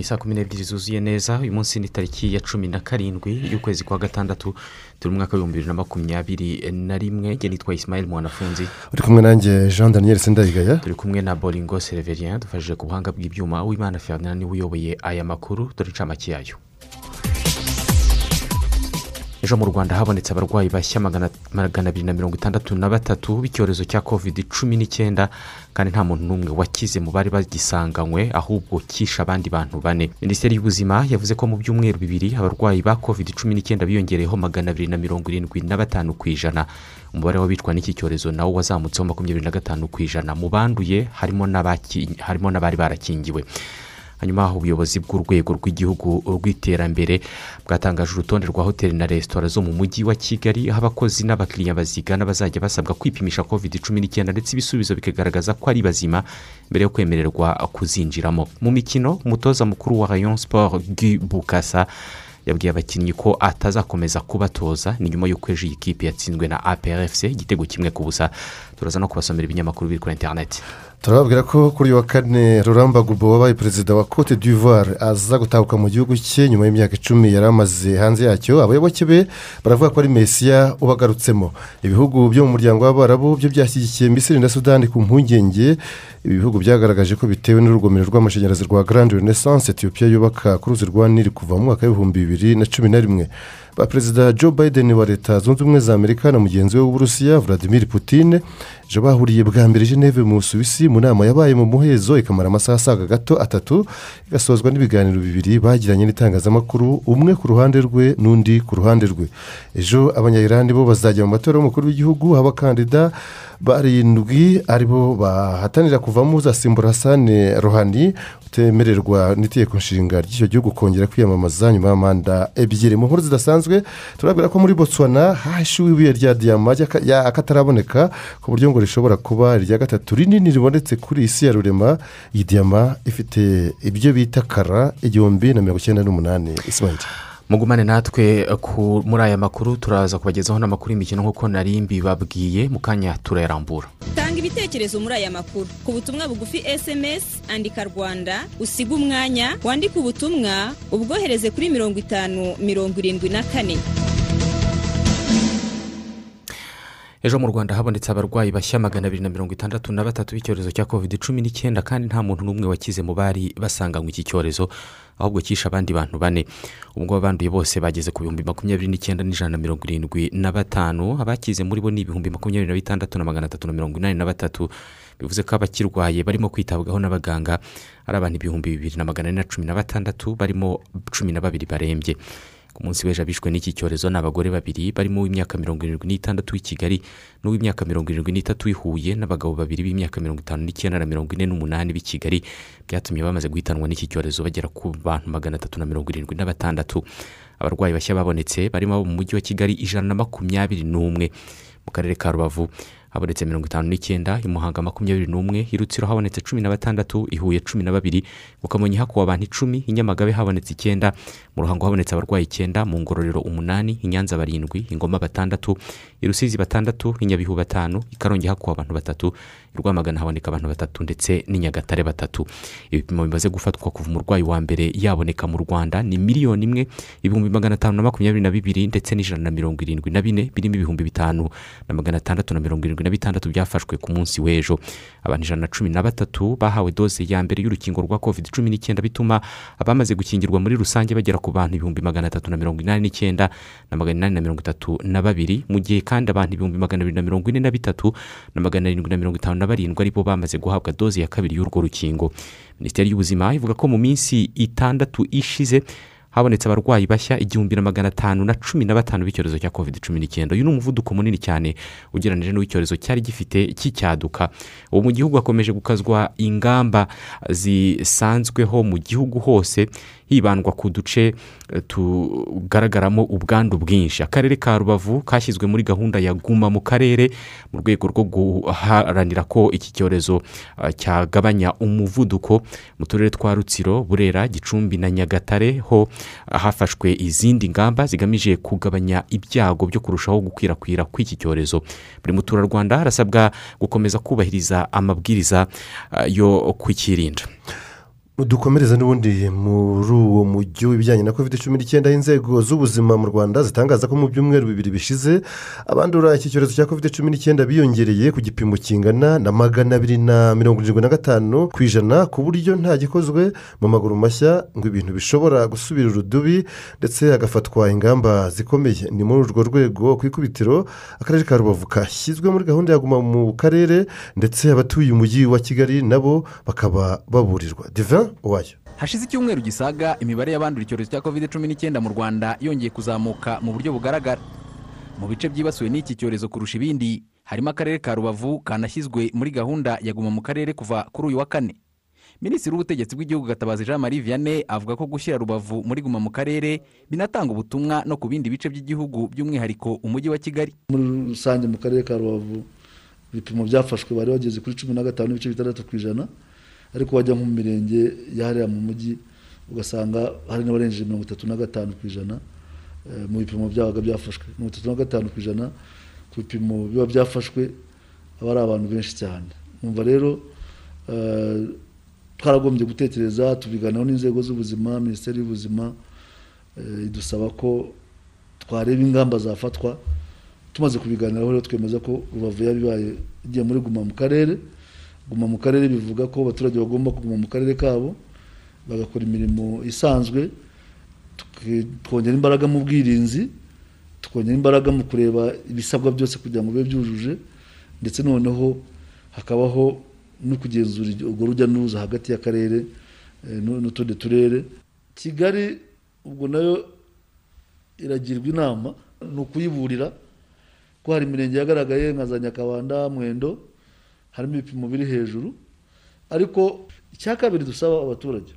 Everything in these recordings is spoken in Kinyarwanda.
ni saa kumi n'ebyiri zuzuye neza uyu munsi ni tariki ya cumi na karindwi y'ukwezi kwa gatandatu turi mu mwaka w'ibihumbi bibiri na makumyabiri na rimwe. Njye nitwa isimayeli mwanafunzi. Uri kumwe nanjye jean daniel sindayigaya. Turi kumwe na boringo sereverien dufashije ku buhanga bw'ibyuma. Uwimana ferdinand ni we uyoboye aya makuru. Dore incamake yayo. Ejo mu rwanda habonetse abarwayi bashya magana abiri na mirongo itandatu na batatu b'icyorezo cya covid cumi n'icyenda kandi nta muntu n'umwe wakize mu bari bagisanganywe ahubwo kishe abandi bantu bane. Minisiteri y'ubuzima yavuze ko mu byumweru bibiri abarwayi ba covid cumi n'icyenda biyongereyeho magana abiri na mirongo irindwi na batanu ku ijana. Umubare w'abicwa n'iki cyorezo nawo wazamutseho makumyabiri na gatanu ku ijana. Mu banduye harimo n'abari barakingiwe. Hanyuma ubuyobozi bw'urwego rw'igihugu rw'iterambere bwatangaje urutonde rwa hoteli na resitora zo mu mujyi wa kigali aho abakozi n'abakiriya bazigana bazajya basabwa kwipimisha covid cumi n'icyenda ndetse ibisubizo bikagaragaza ko ari bazima mbere yo kwemererwa kuzinjiramo. Mu mikino umutoza mukuru wa rayon sport gu bukasa yabwiye abakinnyi ko atazakomeza kubatoza ni nyuma y'uko ejo iyi kipe yatsinzwe na aprfc igitego kimwe ku busa. Turaza no kubasomera ibinyamakuru biri kuri interineti turababwira ko kuri wa kane ruramba gubo wabaye perezida wa cote d'ivoire aza gutahuka mu gihugu cye nyuma y'imyaka icumi yari amaze hanze yacyo. Abayoboke be baravuga ko ari mesiya ubagarutsemo. Ibihugu byo mu muryango w'abarabu byo byashyigikiye misiri na sudani ku mpungenge. Ibi bihugu byagaragaje ko bitewe n'urugomero rw'amashanyarazi rwa garande renaissance etiyopiya yubaka ku ruzi rwa nili kuva mu mwaka w'ibihumbi bibiri na cumi na rimwe. Ba perezida joe biden wa leta zunze ubumwe za amerika na mugenzi we w'uburusiya vladimir putin ejo bahuriye bwa mbere geneve mu busuwisi mu nama yabaye mu muhezo ikamara amasaha asaga gato atatu igasozwa n'ibiganiro bibiri bagiranye n'itangazamakuru umwe ku ruhande rwe n'undi ku ruhande rwe. Ejo abanyayirani bo bazajya mu matora y'umukuru w'igihugu abakandida barindwi ari bo bahatanira kuvamo uzasimbura hasane rohani utemererwa n'itegeko nshinga ry'icyo gihugu kongera kwiyamamaza nyuma y'amanda ebyiri. Mu nkuru zidasanzwe turabwira ko muri botswana hashyuwe ibuye rya diyama akataraboneka ku buryo ngo rishobora kuba irya gatatu rinini ribonetse kuri isi ya rurema. Iyi diyama ifite ibyo bita kara igihumbi na mirongo icyenda n'umunani. Isimayiri mugumane natwe muri aya makuru turaza kubagezaho n'amakuru y'imikino nk'uko nari mbibabwiye mu kanya turayarambura. Tanga ibitekerezo muri aya makuru. Ku butumwa bugufi esemesi andika rwanda usiga umwanya wandike ubutumwa ubwohereze kuri mirongo itanu mirongo irindwi na kane. Ejo mu rwanda habonetse abarwayi bashya magana abiri na mirongo itandatu na batatu b'icyorezo cya covid cumi n'icyenda kandi nta muntu n'umwe wakize mu bari basanganywe iki cyorezo ahubwo kishe abandi bantu bane. Ubwo abanduye bose bageze ku bihumbi makumyabiri n'icyenda n'ijana na mirongo irindwi na batanu abakize muri bo ni ibihumbi makumyabiri na bitandatu na magana atatu na mirongo inani na batatu. Bivuze ko abakirwaye barimo kwitabwaho n'abaganga ari abantu ibihumbi bibiri na magana ane na cumi na batandatu barimo cumi na babiri barembye. Ku munsi w'ejo abishwe n'iki cyorezo ni abagore babiri barimo uw'imyaka mirongo irindwi n'itandatu w'i kigali n'uw'imyaka mirongo irindwi n'itatu w'i huye n'abagabo babiri b'imyaka mirongo itanu n'icyenda na mirongo ine n'umunani b'i kigali byatumye bamaze guhitanwa n'iki cyorezo bagera ku bantu magana atatu na mirongo irindwi na batandatu abarwayi bashya babonetse barimo abo mu mujyi wa kigali ijana na makumyabiri n'umwe mu karere ka rubavu. Habonetse mirongo itanu n'icyenda i muhanga makumyabiri n'umwe i rutsiro habonetse cumi na batandatu i huye cumi na babiri mu kamonyi hakuwe abantu icumi i nyamagabe habonetse icyenda mu ruhango habonetse abarwayi icyenda mu ngororero umunani i nyanza barindwi i ngoma batandatu i rusizi batandatu i nyabihu batanu i karongi hakuwe abantu batatu i rwamagana haboneka abantu batatu ndetse n'i nyagatare batatu. Ibipimo bimaze gufatwa kuva umurwayi wa mbere yaboneka mu rwanda ni miliyoni imwe ibihumbi magana atanu na makumyabiri na bibiri ndetse n'ijana na mirongo irindwi na bine birimo ibihumbi bitanu. Na magana atandatu na mirongo irindwi na bitandatu byafashwe ku munsi w'ejo. Abantu ijana na cumi na batatu bahawe doze ya mbere y'urukingo rwa covid cumi n'icyenda bituma abamaze gukingirwa muri rusange bagera ku bantu ibihumbi magana atatu na mirongo inani n'icyenda na magana inani na mirongo itatu na babiri mu gihe kandi abantu ibihumbi magana abiri na mirongo ine na bitatu na magana arindwi na mirongo itanu na barindwi ari bo bamaze guhabwa doze ya kabiri y'urwo rukingo. Minisiteri y'ubuzima ivuga ko mu minsi itandatu ishize habonetse abarwayi bashya igihumbi na magana atanu na cumi na batanu b'icyorezo cya covid cumi n'icyenda. Uyu ni umuvuduko munini cyane ugereranyije n'uw'icyorezo cyari gifite cy'icyaduka ubu mu gihugu hakomeje gukazwa ingamba zisanzweho mu gihugu hose hibandwa ku duce eh, tugaragaramo ubwandu bwinshi. Akarere ka rubavu kashyizwe muri gahunda ya guma mu karere mu rwego rwo guharanira ko iki cyorezo eh, cyagabanya umuvuduko mu turere twa rutsiro burera gicumbi na nyagatare ho hafashwe izindi ngamba zigamije kugabanya ibyago byo kurushaho gukwirakwira kw'iki cyorezo. Buri muturarwanda arasabwa gukomeza kubahiriza amabwiriza eh, yo kukirinda dukomereza n'ubundi muri uwo mujyi w'ibijyanye na covid cumi n'icyenda inzego z'ubuzima mu rwanda zitangaza ko mu byumweru bibiri bishize abandura iki cyorezo cya covid cumi n'icyenda biyongereye ku gipimo kingana na magana abiri na mirongo irindwi na gatanu ku ijana ku buryo nta gikozwe mu maguru mashya ngo ibintu bishobora gusubira urudubi ndetse hagafatwa ingamba zikomeye. Ni muri urwo rwego ku ikubitiro akarere ka rubavu kashyizwe muri gahunda ya guma mu karere ndetse abatuye umujyi wa kigali nabo bakaba baburirwa. Divin? Wayo hashize icyumweru gisaga imibare y'abandura icyorezo cya covid cumi n'icyenda mu rwanda yongeye kuzamuka mu buryo bugaragara. Mu bice byibasiwe n'iki cyorezo kurusha ibindi harimo akarere ka rubavu kanashyizwe muri gahunda ya guma mu karere kuva kuri uyu wa kane. Minisitiri w'ubutegetsi bw'igihugu gatabazi jean marie vianney avuga ko gushyira rubavu muri guma mu karere binatanga ubutumwa no ku bindi bice by'igihugu by'umwihariko umujyi wa kigali. Muri rusange mu karere ka rubavu ibipimo byafashwe bari bageze kuri cumi na gatanu n'ibice bitandatu ku ijana. Ariko wajya nko mu mirenge yahariya mu mujyi ugasanga hari n'abarengeje mirongo itatu na gatanu ku ijana eh, mu bipimo byabaga byafashwe. Mirongo itatu na gatanu ku ijana ku bipimo biba byafashwe aba ari abantu benshi cyane. Numva rero eh, twaragombye gutekereza tubiganiraho n'inzego z'ubuzima minisiteri y'ubuzima eh, idusaba ko twareba ingamba zafatwa tumaze kubiganiraho rero twemeza ko rubavu yabibaye igiye muri guma mu karere guma mu karere bivuga ko abaturage bagomba kuguma mu karere kabo bagakora imirimo isanzwe twongera imbaraga mu bwirinzi tukongera imbaraga mu kureba ibisabwa byose kugira ngo bibe byujuje ndetse noneho hakabaho no kugenzura urwo rujya n'uruza hagati y'akarere eh, n'u- n'utundi turere. Kigali ubwo na yo iragirwa inama ni ukuyiburira ko hari imirenge yagaragaye nka za nyakabanda mwendo harimo ibipimo biri hejuru ariko icya kabiri dusaba abaturage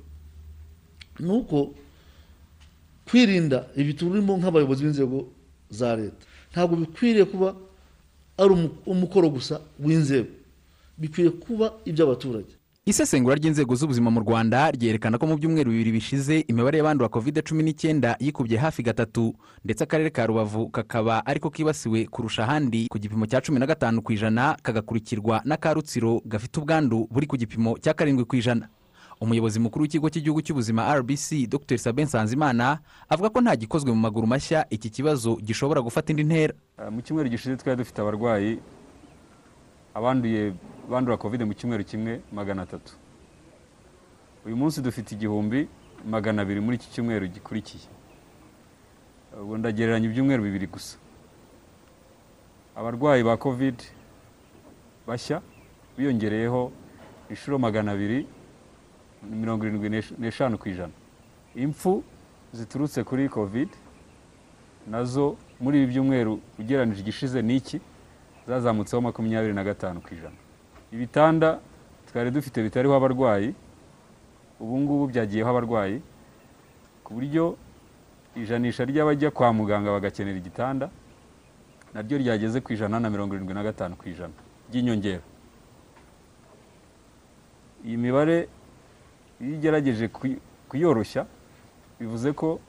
ni uko kwirinda ibi turimo nk'abayobozi b'inzego za leta. Ntabwo bikwiriye kuba ari umu- umukoro gusa w'inzego. Bikwiye kuba iby'abaturage. Isesengura ry'inzego z'ubuzima mu rwanda ryerekana ko mu byumweru bibiri bishize imibare y'abandura covid cumi n'icyenda yikubye hafi gatatu ndetse akarere ka rubavu kakaba ariko kibasiwe kurusha ahandi. Ku gipimo cya cumi na gatanu ku ijana kagakurikirwa n'aka rutsiro gafite ubwandu buri ku gipimo cya karindwi ku ijana. Umuyobozi mukuru w'ikigo cy'igihugu cy'ubuzima rbc dr sabin nsanzimana avuga ko nta gikozwe mu maguru mashya iki kibazo gishobora gufata indi ntera. Mu cyumweru gishize twari dufite abarwayi abanduye bandura covid mu cyumweru kimwe magana atatu. Uyu munsi dufite igihumbi magana abiri muri iki cyumweru gikurikiye. Ubu ndagereranya ibyumweru bibiri gusa. Abarwayi ba covid bashya biyongereyeho inshuro magana abiri mirongo irindwi n'esh- n'eshanu ku ijana. Impfu ziturutse kuri covid na zo muri ibi byumweru ugereranije igishize n'iki zazamutseho makumyabiri na gatanu ku ijana. Ibitanda twari dufite bitariho abarwayi ubu ngubu byagiyeho abarwayi ku buryo ijanisha ry'abajya kwa muganga bagakenera igitanda naryo ryageze ku ijana na mirongo irindwi na gatanu ku ijana ry'inyongera iyi mibare iyo ugerageje kuy- kuyoroshya bivuze ko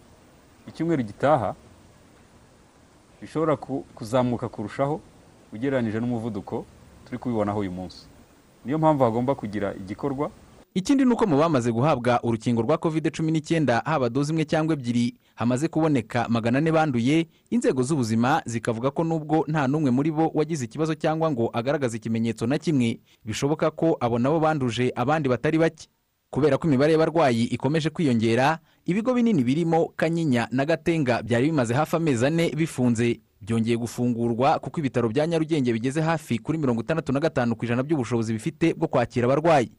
icyumweru gitaha bishobora ku- kuzamuka kurushaho ugereranyije n'umuvuduko turi kubibonaho uyu munsi. Niyo mpamvu hagomba kugira igikorwa. Ikindi ni uko mu bamaze guhabwa urukingo rwa covid cumi n'icyenda haba doze imwe cyangwa ebyiri hamaze kuboneka magana ane banduye inzego z'ubuzima zikavuga ko nubwo nta n'umwe muri bo wagize ikibazo cyangwa ngo agaragaze ikimenyetso na kimwe bishoboka ko abo nabo banduje abandi batari bake. Kubera ko imibare y'abarwayi ikomeje kwiyongera ibigo binini birimo kanyinya na gatenga byari bimaze hafi amezi ane bifunze. Byongeye gufungurwa kuko ibitaro bya nyarugenge bigeze hafi kuri mirongo itandatu na gatanu ku ijana by'ubushobozi bifite bwo kwakira abarwayi.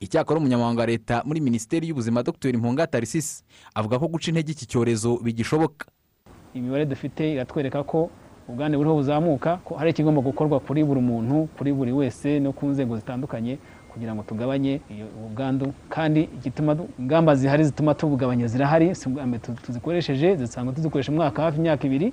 Icyakora umunyamabanga wa leta muri minisiteri y'ubuzima dr. Mpunga tarisisi avuga ko guca intege iki cyorezo bigishoboka. Imibare dufite iratwereka ko ubwandu buriho buzamuka ko hari ikigomba gukorwa kuri buri muntu kuri buri wese no ku nzego zitandukanye kugira ngo tugabanye ubu bwandu kandi igituma ingamba zihari zituma tubugabanya zirahari tuzikoresheje dusanga tuzikoresha umwaka hafi imyaka ibiri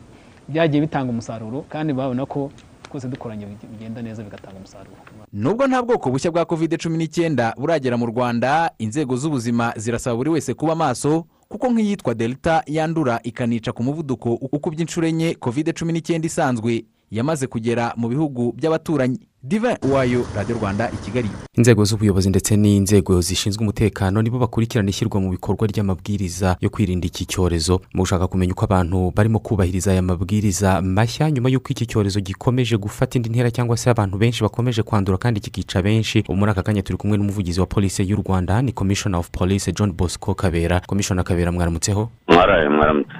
byagiye bitanga umusaruro kandi babona ko twese dukoranye bigenda neza bigatanga umusaruro. Nubwo nta bwoko bushya bwa covid cumi n'icyenda buragera mu rwanda inzego z'ubuzima zirasaba buri wese kuba maso kuko nk'iyitwa delta yandura ikanica ku muvuduko ukubye inshuro enye covid cumi n'icyenda isanzwe yamaze kugera mu bihugu by'abaturanyi. Diva wayo radiyo rwanda i kigali inzego z'ubuyobozi ndetse n'inzego zishinzwe umutekano nibo bakurikirana ishyirwa mu bikorwa ry'amabwiriza yo kwirinda iki cyorezo. Mu gushaka kumenya uko abantu barimo kubahiriza aya mabwiriza mashya nyuma y'uko iki cyorezo gikomeje gufata indi ntera cyangwa se abantu benshi bakomeje kwandura kandi kikica benshi ubu muri aka kanya turi kumwe n'umuvugizi wa polisi y'u rwanda ni commissioner of police john bosco kabera. Commissioner kabera mwaramutseho mwaraye mwaramutse.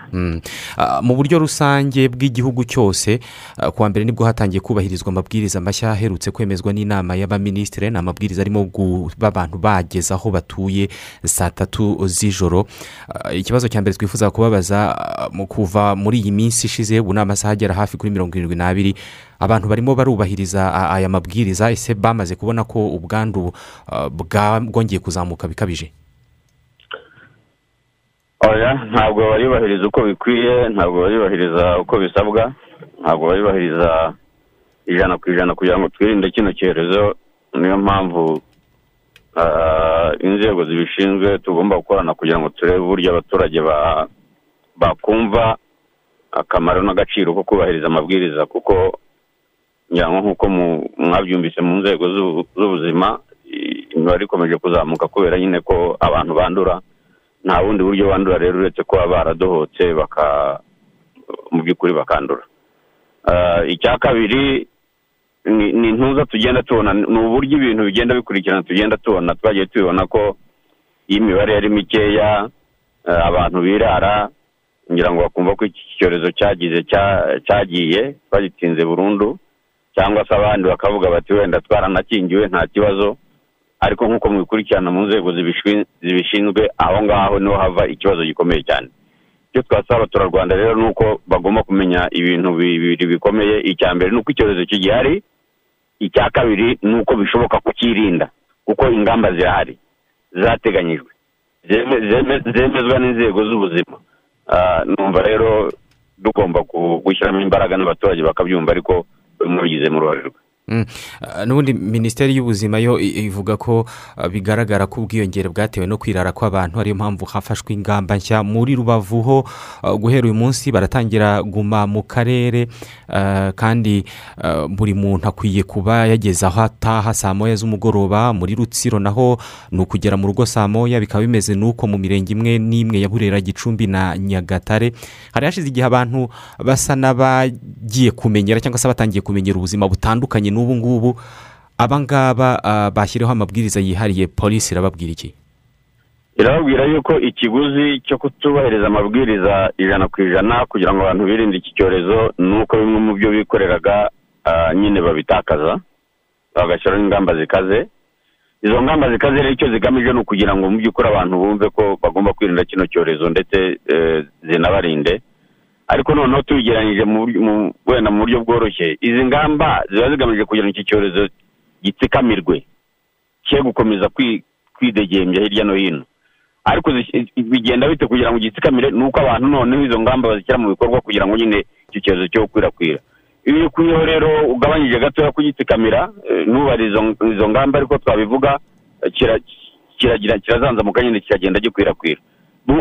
Mu buryo rusange bw'igihugu cyose kuwa mbere ni bwo hatangiye kubahirizwa amabwiriza mashya aherutse kwemezwa n'inama y'abaminisitiri ni amabwiriza arimo kuba abantu bageze aho batuye saa tatu z'ijoro. Ikibazo cya mbere twifuza kubabaza mu kuva muri iyi minsi ishize ubu ni amasaha agera hafi kuri mirongo irindwi n'abiri abantu barimo barubahiriza aya mabwiriza ese bamaze kubona ko ubwandu bwongeye kuzamuka bikabije? Ntabwo baribahiriza uko bikwiye ntabwo baribahiriza uko bisabwa ntabwo baribahiriza ijana ku ijana kugira ngo twirinde kino cyorezo niyo mpamvu inzego zibishinzwe tugomba gukorana kugira ngo turebe uburyo abaturage bakumva akamaro n'agaciro ko kubahiriza amabwiriza kuko ngira nk'uko mwabyumvise mu nzego z'ubuzima imibare ikomeje kuzamuka kubera nyine ko abantu bandura nta bundi buryo bandura rero uretse kuba baradohotse mu by'ukuri bakandura. Icya kabiri ni intuza tugenda tubona ni uburyo ibintu bigenda bikurikirana tugenda tubona twagiye tubibona ko iyo imibare yari mikeya abantu birara ngira ngo bakumva ko iki cyorezo cyagize cyagiye bagitinze burundu cyangwa se abandi bakavuga bati wenda twaranakingiwe nta kibazo. Ariko nk'uko mubikurikirana mu nzego zibishinzwe aho ngaho ni ho hava ikibazo gikomeye cyane. Icyo twasaba abaturarwanda rero ni uko bagomba kumenya ibintu bibiri bikomeye icya mbere ni uko icyorezo kigihari icya kabiri ni uko bishoboka kukirinda kuko ingamba zirahari zateganyijwe zemezwa n'inzego z'ubuzima. Numva rero tugomba gushyiramo imbaraga n'abaturage bakabyumva ariko mubigizemo uruhare rwe n'ubundi minisiteri y'ubuzima yo ivuga ko bigaragara ko ubwiyongere bwatewe no kwirara kw'abantu ariyo mpamvu hafashwe ingamba nshya muri rubavu ho guhera uyu munsi baratangira guma mu karere kandi buri muntu akwiye kuba yageze aho ataha saa moya z'umugoroba muri rutsiro naho ni ukugera mu rugo saa moya bikaba bimeze n'uko mu mirenge imwe n'imwe ya burera gicumbi na nyagatare hari hashize igihe abantu basa n'abagiye kumenyera cyangwa se batangiye kumenyera ubuzima butandukanye n'ubu ngubu aba ngaba bashyiriho amabwiriza yihariye polisi irababwira iki? Irababwira yuko ikiguzi cyo kutubahiriza amabwiriza ijana ku ijana kugira ngo abantu birinde iki cyorezo ni uko bimwe mu byo bikoreraga nyine babitakaza bagashyiraho ingamba zikaze. Izo ngamba zikaze rero icyo zigamije ni ukugira ngo mu by'ukuri abantu bumve ko bagomba kwirinda kino cyorezo ndetse zinabarinde. Ariko noneho tubigeranyije wenda mu buryo bworoshye. Izi ngamba ziba zigamije kugira ngo iki cyorezo gitsikamirwe cye gukomeza kwidegembya hirya no hino. Ariko bigenda bite kugira ngo gitsikamire ni uko abantu noneho izo ngamba bazishyira mu bikorwa kugira ngo nyine icyo cyorezo cyo gukwirakwira. Iyo ukuyeho rero ugabanyije gatoya kugitsikamira ntubare izo ngamba ariko twabivuga kiragira kirazanzamuka nyine kiragenda gikwirakwira.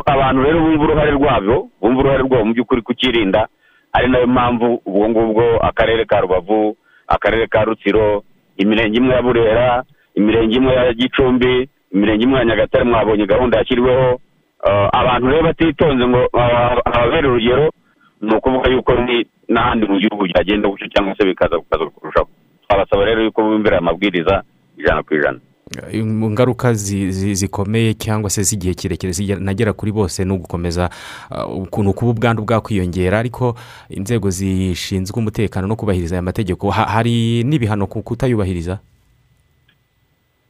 Abantu rero bumva uruhare rwabo bumva uruhare rwabo mu by'ukuri kukirinda ari na yo mpamvu ubwo ngubwo akarere ka rubavu akarere ka rutsiro imirenge imwe ya burera imirenge imwe ya gicumbi imirenge imwe ya nyagatare mwabonye gahunda yashyiriweho. Abantu rero batitonze ngo hababere urugero ni ukuvuga yuko n'ahandi mu gihugu byagenda gutyo cyangwa se bikaza gukaza kurushaho. Twabasaba rero yuko bumvira amabwiriza ijana ku ijana. Ingaruka zikomeye cyangwa se z'igihe kirekire zinagera kuri bose ni ugukomeza ni ukuba ubwandu bwakwiyongera. Ariko inzego zishinzwe umutekano no kubahiriza aya mategeko hari n'ibihano ku kutayubahiriza?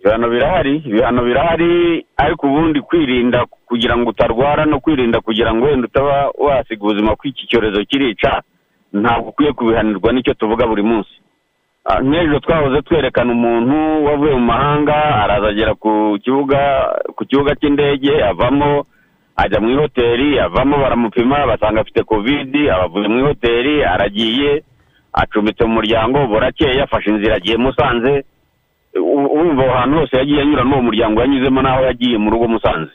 Ibihano birahari ibihano birahari ariko ubundi kwirinda kugira ngo utarwara no kwirinda kugira ngo wenda utaba wasiga ubuzima ko iki cyorezo kirica ntabwo ukwiye kubihanirwa ni cyo tuvuga buri munsi. Ah, nk'ejo twahoze twerekana umuntu wavuye mu mahanga araza agera ku kibuga ku kibuga cy'indege avamo ajya mu ihoteli avamo baramupima basanga afite kovidi abavuye mu ihoteli aragiye acumbitse mu muryango burakeye yafashe inzira agiye musanze. Urumva aho hantu hose yagiye anyura n'uwo muryango yanyuzemo n'aho yagiye mu rugo musanze.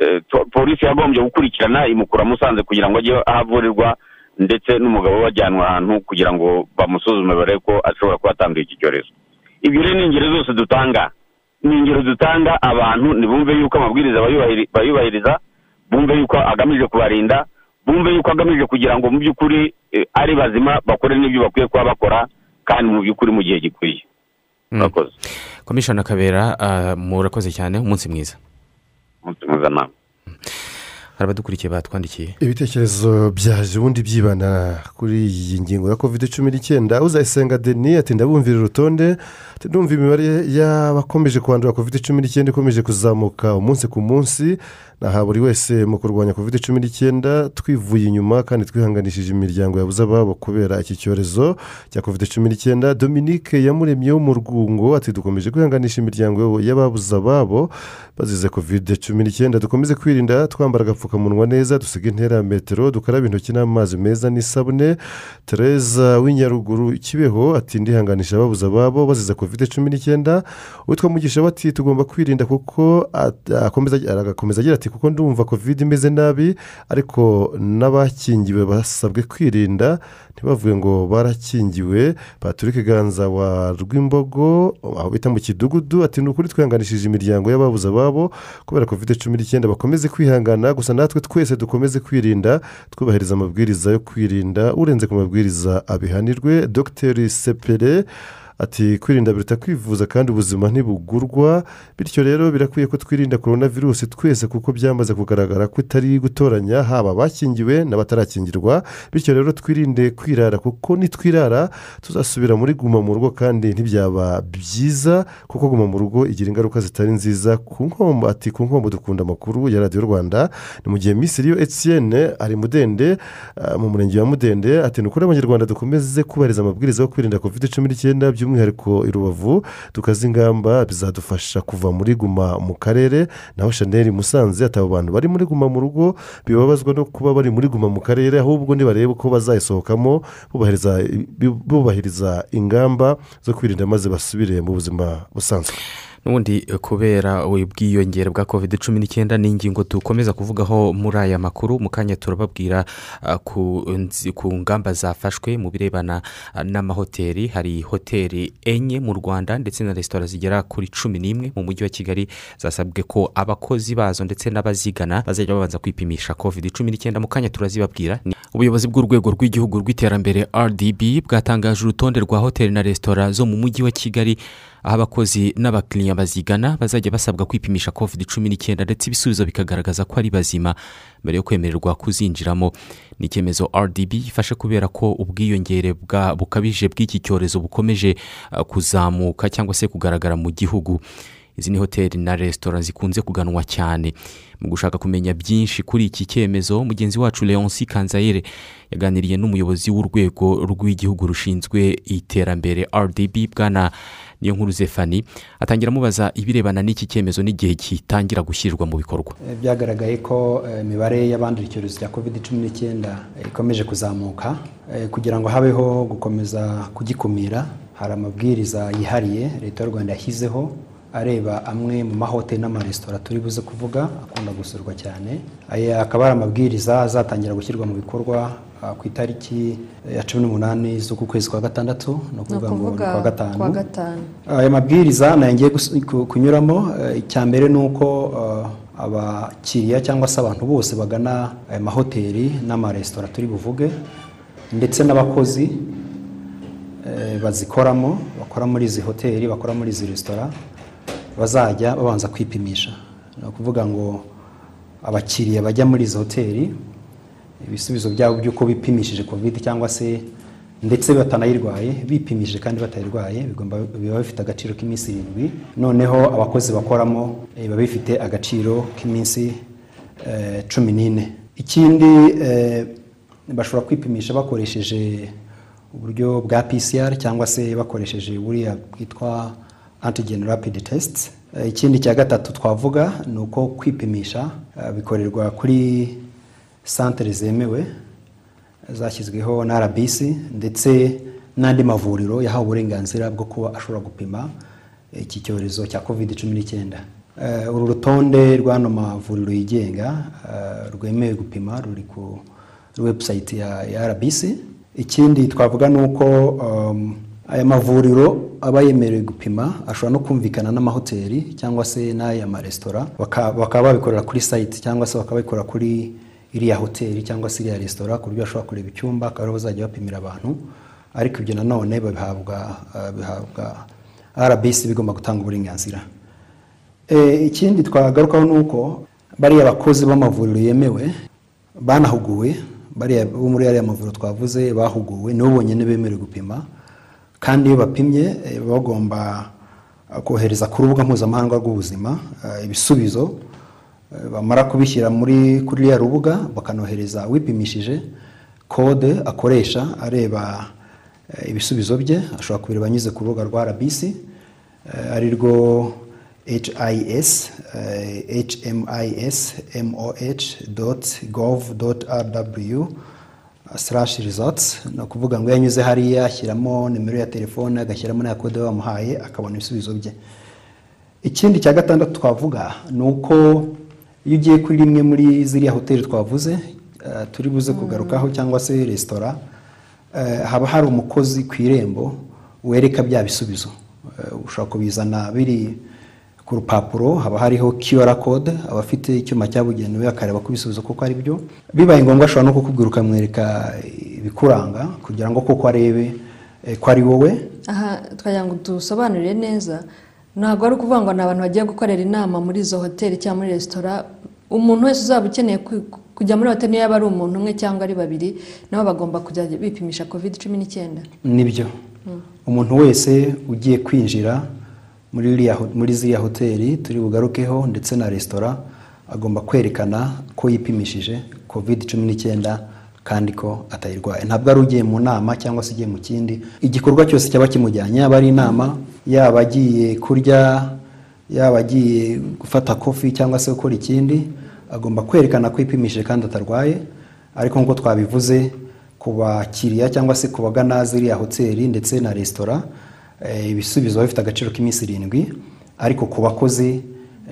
Eh, polisi yagombye gukurikirana imukura musanze kugira ngo ajye aho avurirwa ndetse n'umugabo we bajyanwa ahantu kugira ngo bamusuzume barebe ko ashobora kuba atanduye iki cyorezo. Ibyo rero ni ingero zose dutanga. Ni ingero dutanga abantu ntibumve yuko amabwiriza bayubahiri- bayubahiriza bumve yuko agamije kubarinda bumve yuko agamije kugira ngo mu by'ukuri eh, ari bazima bakore n'ibyo bakwiye kuba bakora kandi mu by'ukuri mu gihe gikwiye. Murakoze. Komishona kabera ah, murakoze cyane umunsi mwiza. Umunsi nama hari abadukurikiye batwandikiye? Ibitekerezo byaje ubundi byibana kuri iyi ngingo ya covid cumi n'icyenda uzayisenga deni ati ndabumvira urutonde ndumva imibare y'abakomeje kwandura covid cumi n'icyenda ikomeje kuzamuka umunsi ku munsi. Naha buri wese mu kurwanya covid cumi n'icyenda twivuye inyuma kandi twihanganishije imiryango yabuze ababo kubera iki cyorezo cya covid cumi n'icyenda. Dominique yamuremye wo mu rwungo ati dukomeje kwihanganisha imiryango y'ababuze ababo bazize covid cumi n'icyenda. Dukomeze kwirinda twambara agapfukamunwa neza dusiga intera ya metero dukaraba intoki n'amazi meza n'isabune. Tereza w'inyaruguru kibeho ati ndihanganisha ababuze ababo bazize covid cumi n'icyenda witwa mugisha we ati tugomba kwirinda kuko agakomeza agira ati kuko ndumva covid imeze nabi ariko n'abakingiwe basabwe kwirinda ntibavuge ngo barakingiwe patrick ganza wa rwimbogo aho bita mu kidugudu ati ni ukuri twihanganishije imiryango y'ababuze ababo kubera covid cumi n'icyenda bakomeze kwihangana gusa natwe twese dukomeze kwirinda twubahiriza amabwiriza yo kwirinda urenze ku mabwiriza abihanirwe dogiteri sepere ati kwirinda biruta kwivuza kandi ubuzima ntibugurwa bityo rero birakwiye ko twirinda korona virusi twese kuko byamaze kugaragara ko itari gutoranya haba abakingiwe n'abatarakingirwa bityo rero twirinde kwirara kuko nitwirara tuzasubira muri guma mu rugo kandi ntibyaba byiza kuko guma mu rugo igira ingaruka zitari nziza ku nkombo. Ati ku nkombo dukunda amakuru ya radiyo rwanda ni mu gihe misiriyo etiyene ari mudende ah, mu murenge wa mudende ati ni ukuri abanyarwanda dukomeze kubahiriza amabwiriza yo kwirinda covid cumi n'icyenda by'umwihariko i rubavu tukaza ingamba bizadufasha kuva muri guma mu karere. Naho shanel musanze ati abo bantu bari muri guma mu rugo bibabazwa no kuba bari muri guma mu karere ahubwo nibarebe uko bazayisohokamo bubahiriza ingamba zo kwirinda maze basubire mu buzima busanzwe. N'ubundi eh, kubera ubwiyongere bwa covid cumi n'icyenda ni ingingo dukomeza kuvugaho muri aya makuru mu kanya turababwira ah, ku ngamba zafashwe mu birebana ah, n'amahoteli. Hari hoteli enye mu rwanda ndetse na resitora zigera kuri cumi n'imwe mu mujyi wa kigali zasabwe ko abakozi bazo ndetse n'abazigana bazajya babanza kwipimisha covid cumi n'icyenda. Mu kanya turazibabwira ubuyobozi bw'urwego rw'igihugu rw'iterambere rdb bwatangaje urutonde rwa hoteli na resitora zo mu mujyi wa kigali aho abakozi n'abakiriya bazigana bazajya basabwa kwipimisha covid cumi n'icyenda ndetse ibisubizo bikagaragaza ko ari bazima mbere yo kwemererwa kuzinjiramo. Ni icyemezo rdb ifashe kubera ko ubwiyongere bukabije bw'iki cyorezo bukomeje ah, kuzamuka cyangwa se kugaragara mu gihugu. Izi ni hoteli na resitora zikunze kuganwa cyane. Mu gushaka kumenya byinshi kuri iki cyemezo mugenzi wacu leonce kanzayire yaganiriye n'umuyobozi w'urwego rw'igihugu rushinzwe iterambere rdb bwana niyo nkuru zefani atangira amubaza ibirebana n'iki cyemezo n'igihe gitangira gushyirwa mu bikorwa. Eh, byagaragaye ko eh, imibare y'abandura icyorezo cya covid cumi n'icyenda eh, ikomeje kuzamuka kugira ngo habeho gukomeza kugikumira. Hari amabwiriza yihariye leta y'u rwanda yashyizeho areba amwe mu mahoteli n'amaresitora turi buze kuvuga akunda gusurwa cyane. Aya akaba ari amabwiriza azatangira gushyirwa mu bikorwa ah, ku itariki ya cumi n'umunani z'uku kwezi kwa gatandatu ni ukuvuga ngo ni kwa gatanu. Aya mabwiriza na yo ngiye kunyuramo eh, icya mbere ni uko eh, abakiriya cyangwa se abantu bose bagana aya mahoteli n'amaresitora turi buvuge ndetse n'abakozi eh, bazikoramo bakora muri izi hoteli bakora muri izi resitora bazajya babanza kwipimisha. Ni ukuvuga ngo abakiriya bajya muri izi hoteli ibisubizo byabo by'uko bipimishije covid cyangwa se ndetse batanayirwaye bipimije kandi batayirwaye biba bifite agaciro k'iminsi irindwi. Noneho abakozi bakoramo eh, biba bifite agaciro k'iminsi eh, cumi n'ine. Ikindi eh, bashobora kwipimisha bakoresheje uburyo bwa PCR cyangwa se bakoresheje buriya bwitwa antigen rapid test Eh, ikindi cya gatatu twavuga ni uko kwipimisha eh, bikorerwa kuri santere zemewe zashyizweho na RBC ndetse n'andi mavuriro yahawe uburenganzira bwo kuba ashobora gupima iki cyorezo cya covid cumi n'icyenda. Eh, uru rutonde rw'ano mavuriro yigenga eh, rwemewe gupima ruri ku website ya, RBC ikindi twavuga ni uko um, aya mavuriro aba yemerewe gupima ashobora no kumvikana n'amahoteli cyangwa se n'aya maresitora baka- bakaba babikorera kuri site cyangwa se bakaba babikorera kuri iriya hoteli cyangwa se iriya resitora ku buryo bashobora kureba icyumba akaba ariho bazajya bapimira abantu. Ariko ibyo nanone babihabwa eh, bihabwa RBC bigomba gutanga uburenganzira. Eh, ikindi twagarukaho ni uko bariya bakozi b'amavuriro yemewe banahuguwe. Bariya bo muri ariya mavuriro twavuze bahuguwe nibo bonyine bemerewe gupima. Kandi iyo bapimye eh, bagomba eh, kohereza ku rubuga mpuzamahanga rw'ubuzima eh, ibisubizo bamara kubishyira muri kuri ruriya rubuga bakanohereza wipimishije kode akoresha areba ibisubizo bye ashobora kubireba anyuze ku rubuga rwa RBC ari rwo HIS HMIS MOH dot gov dot RW slash results ni ukuvuga ngo iyo anyuze hariya ashyiramo nimero ya telefone agashyiramo na kode bamuhaye akabona ibisubizo bye. Ikindi cya gatandatu twavuga ni uko iyo ugiye kuri rimwe muri ziriya hoteli twavuze eh, turi buze kugarukaho cyangwa se resitora eh, haba hari umukozi ku irembo wereka bya bisubizo Eh, ushobora kubizana biri ku rupapuro haba hariho QR code aba afite icyuma cyabugenewe akareba ko ibisubizo koko ari byo. Bibaye ngombwa ashobora no kukubwira ukamwereka ibikuranga kugira ngo koko arebe eh, ko ari wowe. Aha twagira ngo dusobanurire neza. Ntabwo ari ukuvuga ngo ni abantu bagiye gukorera inama muri izo hoteli cyangwa muri resitora. Umuntu wese uzaba ukeneye ku- kujya muri hoteli niyo yaba ari umuntu umwe cyangwa ari babiri nabo bagomba kujya bipimisha covid cumi n'icyenda. Nibyo. Umuntu wese ugiye kwinjira muri ziriya hoteli turi bugarukeho ndetse na resitora agomba kwerekana ko yipimishije covid cumi n'icyenda kandi ko atayirwaye. Ntabwo ari ugiye mu nama cyangwa se ugiye mu kindi. Igikorwa cyose cyaba kimujyanye yaba ari inama yaba agiye kurya yaba agiye gufata kofi cyangwa se gukora ikindi agomba kwerekana ko yipimishije kandi atarwaye. Ariko nk'uko twabivuze ku bakiriya cyangwa se ku bagana ziriya hoteli ndetse na resitora ibisubizo biba bifite agaciro k'iminsi irindwi ariko ku bakozi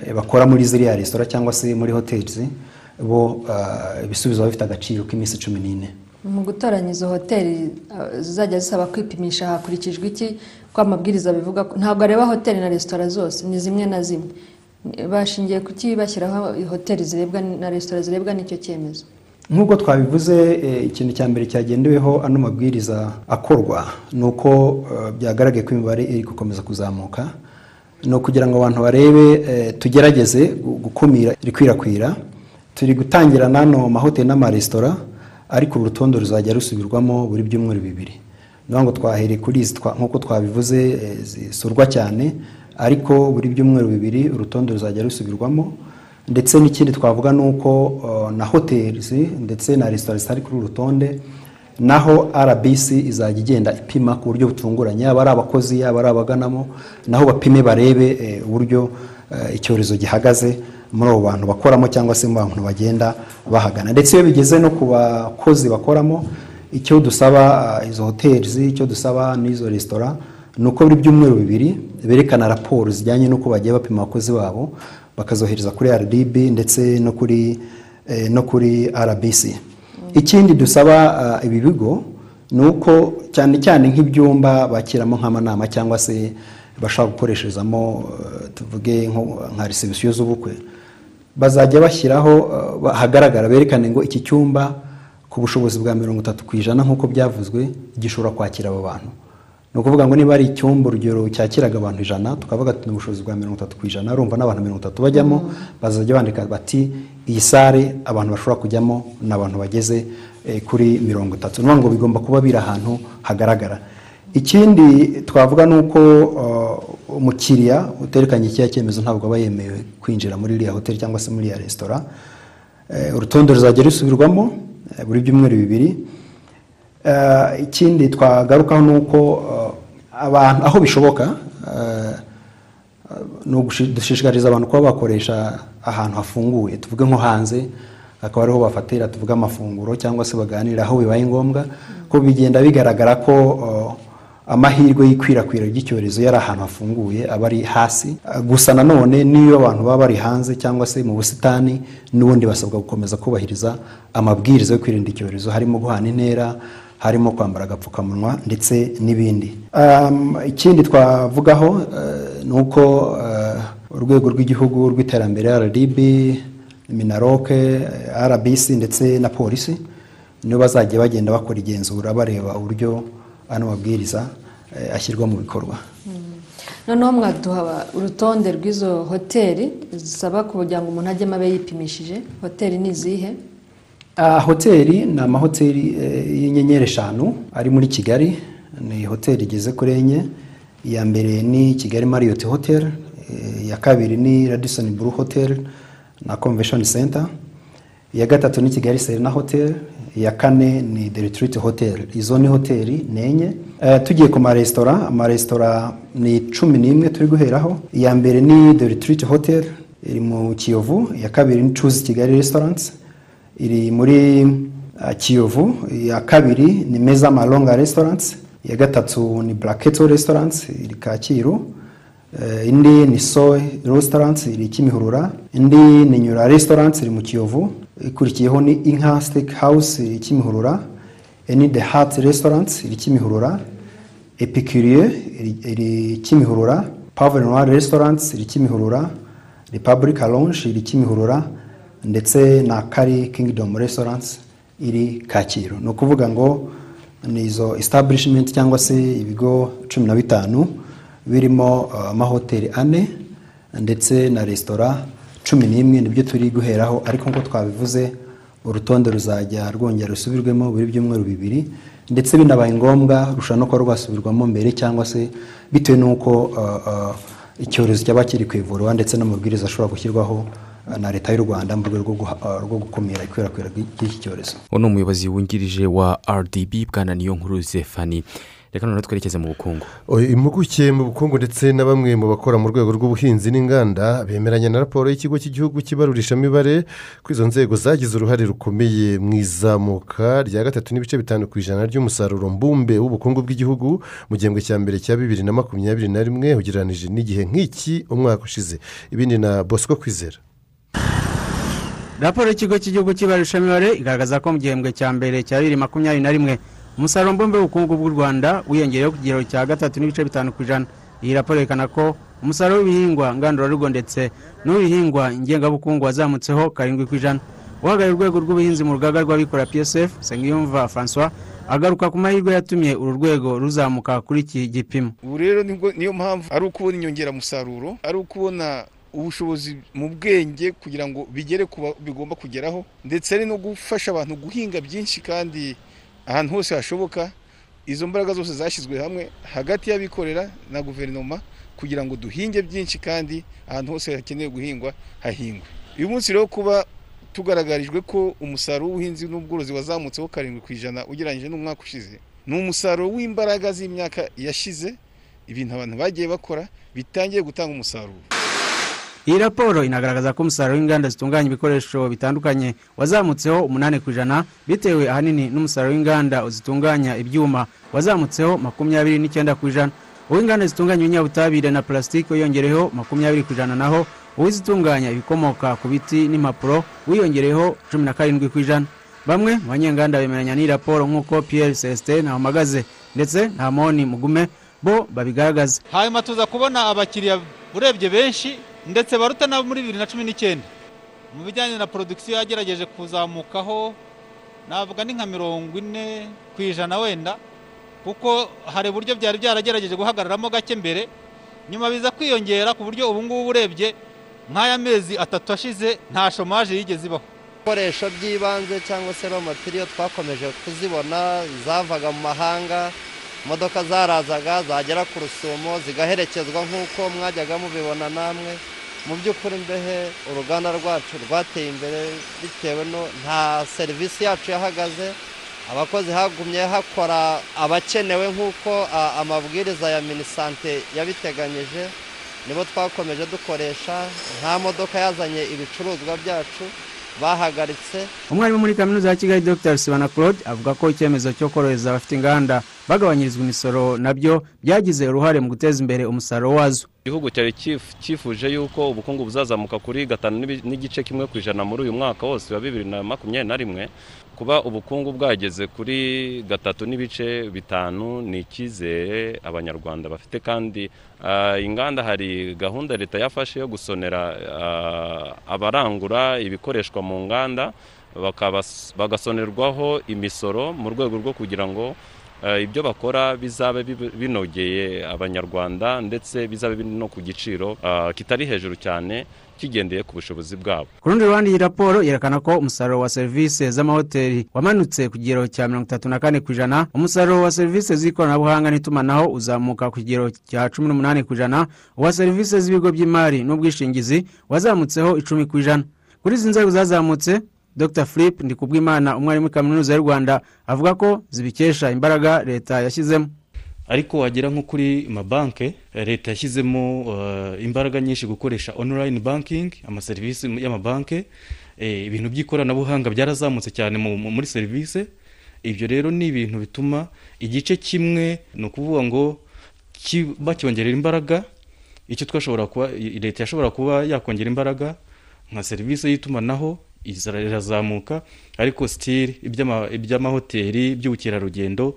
eh, bakora muri ziriya resitora cyangwa se muri hoteli bo ah, ibisubizo bifite agaciro k'iminsi cumi n'ine. Mu gutoranya izo hoteli zizajya zisaba kwipimisha hakurikijwe iki? Ko amabwiriza bivuga ntabwo areba hoteli na resitora zose ni zimwe na zimwe. Bashingiye ku ki bashyiraho hoteli zirebwa na resitora zirebwa n'icyo cyemezo? Nk'uko twabivuze eh, ikintu cya mbere cyagendeweho ano mabwiriza akorwa ni uko eh, byagaragaye ko imibare iri gukomeza kuzamuka ni ukugira ngo abantu barebe eh, tugerageze gu- gukumira irikwirakwira turi gutangira n'ano mahoteli n'amaresitora ariko uru rutonde ruzajya rusubirwamo buri byumweru bibiri. Ni ukuvuga ngo twahereye kuri izi nk'uko twabivuze zisurwa cyane ariko buri byumweru bibiri urutonde ruzajya rusubirwamo. Ndetse n'ikindi twavuga ni uko uh, na hoteli ndetse na resitora zitari kuri uru rutonde naho rbc izajya igenda ipima ku buryo butunguranye. Yaba ari abakozi yaba ari abaganamo naho bapime barebe eh, uburyo eh, icyorezo gihagaze muri abo bantu bakoramo cyangwa se mu bantu bagenda bahagana. Ndetse iyo bigeze no ku bakozi bakoramo icyo dusaba izo hoteli icyo dusaba n'izo resitora ni uko buri byumweru bibiri berekana raporo zijyanye n'uko bagiye bapima abakozi babo bakazohereza kuri rdb ndetse no kuri eh, no kuri rbc ikindi dusaba ah, ibi bigo ni uko cyane cyane nk'ibyumba bakiramo nk'amanama cyangwa se bashobora gukoresherezamo eh, tuvuge nka resebusiyo z'ubukwe bazajya bashyiraho eh, hagaragara berekane ngo iki cyumba ku bushobozi bwa mirongo itatu ku ijana nk'uko byavuzwe gishobora kwakira abo bantu. Ni ukuvuga ngo niba ari icyumba urugero cyakiraga abantu ijana tukavuga ni ubushobozi bwa mirongo itatu ku ijana urumva n'abantu mirongo itatu bajyamo bazajya bandika bati iyi sare abantu bashobora kujyamo ni abantu bageze eh, kuri mirongo itatu. Ni ngo bigomba kuba biri ahantu hagaragara. Ikindi twavuga ni uko uh, umukiriya uterekanye kiriya cyemezo ntabwo aba yemewe kwinjira muri iriya hoteli cyangwa se muri iriya resitora Eh, urutonde ruzajya rusubirwamo eh, buri byumweru bibiri. Eh, ikindi twagarukaho ni uko eh, abantu aho bishoboka eh, dushishikariza abantu kuba bakoresha ahantu hafunguye. Tuvuge nko hanze akaba ariho bafatira tuvuge amafunguro cyangwa se baganira aho bibaye ngombwa. Ko bigenda bigaragara ko amahirwe y'ikwirakwira ry'icyorezo yari ahantu hafunguye aba ari hasi. Gusa nanone n'iyo abantu baba bari hanze cyangwa se mu busitani n'ubundi basabwa gukomeza kubahiriza amabwiriza yo kwirinda icyorezo. Harimo guhana intera harimo kwambara agapfukamunwa ndetse n'ibindi. Um, ikindi twavugaho uh, ni uko uh, urwego rw'igihugu rw'iterambere rdb minaroke rbc ndetse na polisi nibo bazajya bagenda bakora igenzura bareba uburyo ano mabwiriza eh, ashyirwa mu bikorwa. Noneho mwaduha urutonde rw'izo hoteli zisaba kugira ngo umuntu ajyemo abe yipimishije hoteli ni izihe? Hoteli ni amahoteli eh, y'inyenyeri eshanu. Ari muri kigali ni hoteli igeze kuri enye. Iya mbere ni kigali marriott hotel eh, iya kabiri ni radisson blue hotel na convention center. Iya gatatu ni kigali serena hotel iya kane ni the retreat hotel. Izo ni hoteli ni enye. Eh, tugiye ku maresitora amaresitora ni cumi n'imwe turi guheraho. Iya mbere ni the retreat hotel iri mu kiyovu. Iya kabiri ni choose kigali restaurants. Iri muri uh, kiyovu iya kabiri ni meza malonga restaurants iya gatatu ni blaketo restaurants iri kacyiru Eh, indi ni soy restaurants iri kimihurura indi ni nyura restaurants iri mu kiyovu ikurikiyeho ni inka steak house iri kimihurura eni the heart restaurants iri kimihurura epicurie iri, kimihurura pave noir restaurants iri kimihurura republic lounge iri kimihurura ndetse na kari kingdom restaurants iri kacyiru. Ni ukuvuga ngo ni izo establishment cyangwa se ibigo cumi na bitanu birimo uh, amahoteli ane ndetse na resitora cumi n'imwe ni byo turi guheraho ariko nk'uko twabivuze urutonde ruzajya rwongera rusubirwemo buri byumweru bibiri ndetse binabaye ngombwa rushobora no kuba rwasubirwamo mbere cyangwa se bitewe n'uko uh, uh, icyorezo cyaba kiri ku ndetse n'amabwiriza ashobora gushyirwaho na leta y'u rwanda mu rwego rwo rwo gukumira ikwirakwira ry'iki cyorezo. Uwo ni umuyobozi wungirije wa rdb bwana niyo nkuru zefani reka noneho twerekeze mu bukungu. Impuguke mu bukungu ndetse na bamwe mu bakora mu rwego rw'ubuhinzi n'inganda bemeranya na raporo y'ikigo cy'igihugu cy'ibarurishamibare ko izo nzego zagize uruhare rukomeye mu izamuka rya gatatu n'ibice bitanu ku ijana ry'umusaruro mbumbe w'ubukungu bw'igihugu mu gihembwe cya mbere cya bibiri na makumyabiri na rimwe ugereranije n'igihe nk'iki umwaka ushize. Ibindi na bosco kwizera. Raporo y'ikigo cy'igihugu cy'ibarurishamibare igaragaza ko mu gihembwe cya mbere cya bibiri makumyabiri na rimwe umusaruro mbumbe w'ubukungu bw'u rwanda wiyongereyeho ku kigero cya gatatu n'ibice bitanu ku ijana. Iyi raporo yerekana ko umusaruro w'ibihingwa ngandurarugo ndetse n'uw'ibihingwa ngengabukungu wazamutseho karindwi ku ijana. Uhagarariye urwego rw'ubuhinzi mu rugaga rw'abikorera psf nsengiyumva francois agaruka ku mahirwe yatumye uru rwego ruzamuka kuri iki gipimo. Ubu rero niyo mpamvu ari ukubona inyongeramusaruro ari ukubona ubushobozi mu bwenge kugira ngo bigere ku ba- bigomba kugeraho ndetse ari no gufasha abantu guhinga byinshi kandi ahantu hose hashoboka. Izo mbaraga zose zashyizwe hamwe hagati y'abikorera na guverinoma kugira ngo duhinge byinshi kandi ahantu hose hakenewe guhingwa hahingwe. Uyu munsi rero kuba tugaragarijwe ko umusaruro w'ubuhinzi n'ubworozi wazamutseho karindwi ku ijana ugereranyije n'umwaka ushize ni umusaruro w'imbaraga z'imyaka yashize. Ibintu abantu bagiye bakora bitangiye gutanga umusaruro. Iyi raporo inagaragaza ko umusaruro w'inganda zitunganya ibikoresho bitandukanye wazamutseho umunani ku ijana bitewe ahanini n'umusaruro w'inganda zitunganya ibyuma wazamutseho makumyabiri n'icyenda ku ijana. Uw'inganda zitunganya ibinyabutabire na plastique wiyongereyeho makumyabiri ku ijana naho uw'izitunganya ibikomoka ku biti n'impapuro wiyongereyeho cumi na karindwi ku ijana. Bamwe mu banyenganda bemeranya n'iyi raporo nk'uko pierre celestin ntawamagaze ndetse na moni mugume bo babigaragaza. Hanyuma tuza kubona abakiriya urebye benshi ndetse baruta nabo muri bibiri na cumi n'icyenda. Mu bijyanye na porodikisiyo yagerageje kuzamukaho navuga ni nka mirongo ine ku ijana wenda kuko hari uburyo byari byaragerageje guhagararamo gake mbere. Nyuma biza kwiyongera ku buryo ubu ngubu urebye nk'aya mezi atatu ashize nta shomaje yigeze ibaho. Ibikoresho by'ibanze cyangwa se ro matiriyo twakomeje kuzibona zavaga mu mahanga imodoka zarazaga zagera ku rusumo zigaherekezwa nk'uko mwajyaga mubibona namwe. Mu by'ukuri mbehe uruganda rwacu rwateye imbere bitewe no nta serivisi yacu yahagaze. Abakozi hagumye hakora abakenewe nk'uko amabwiriza ya minisante yabiteganyije. Nibo twakomeje dukoresha nta modoka yazanye ibicuruzwa byacu. Bahagaritse. Umwarimu muri kaminuza ya kigali dr. Sibana claude avuga ko icyemezo cyo korohereza abafite inganda bagabanyirizwa imisoro na byo byagize uruhare mu guteza imbere umusaruro wazo. Igihugu cyari cyif- cyifuje yuko ubukungu buzazamuka kuri gatanu n'igice kimwe ku ijana muri uyu mwaka wose wa bibiri na makumyabiri na rimwe. Kuba ubukungu bwageze kuri gatatu n'ibice bitanu ni icyizere abanyarwanda bafite. Kandi ah, inganda hari gahunda leta yafashe yo gusonera ah, abarangura ibikoreshwa mu nganda bagasonerwaho imisoro mu rwego rwo kugira ngo eh, ibyo bakora bizabe binogeye abanyarwanda ndetse bizabe no ku giciro ah, kitari hejuru cyane. Kigendeye ku bushobozi bwabo. Ku rundi ruhande iyi raporo yerekana ko umusaruro wa serivisi z'amahoteli wamanutse ku kigero cya mirongo itatu na kane ku ijana. Umusaruro wa serivisi z'ikoranabuhanga n'itumanaho uzamuka ku kigero cya cumi n'umunani ku ijana. Uwa serivisi z'ibigo by'imari n'ubwishingizi wazamutseho icumi ku ijana. Kuri izi nzego zazamutse dr. Philip ndikubwimana umwarimu kaminuza y'u rwanda avuga ko zibikesha imbaraga leta yashyizemo. Ariko wagera nko kuri mabanke leta yashyizemo eh, imbaraga nyinshi gukoresha online banking amaserivisi y'amabanke. Eh, ibintu by'ikoranabuhanga byarazamutse cyane mu- mu- muri serivisi. Ibyo rero ni ibintu bituma igice kimwe ni ukuvuga ngo bacyongerera imbaraga. Icyo twashobora kuba leta yashobora kuba yakongera imbaraga nka serivisi y'itumanaho irazamuka. Ariko sitiri iby'amahoteli iby'ubukerarugendo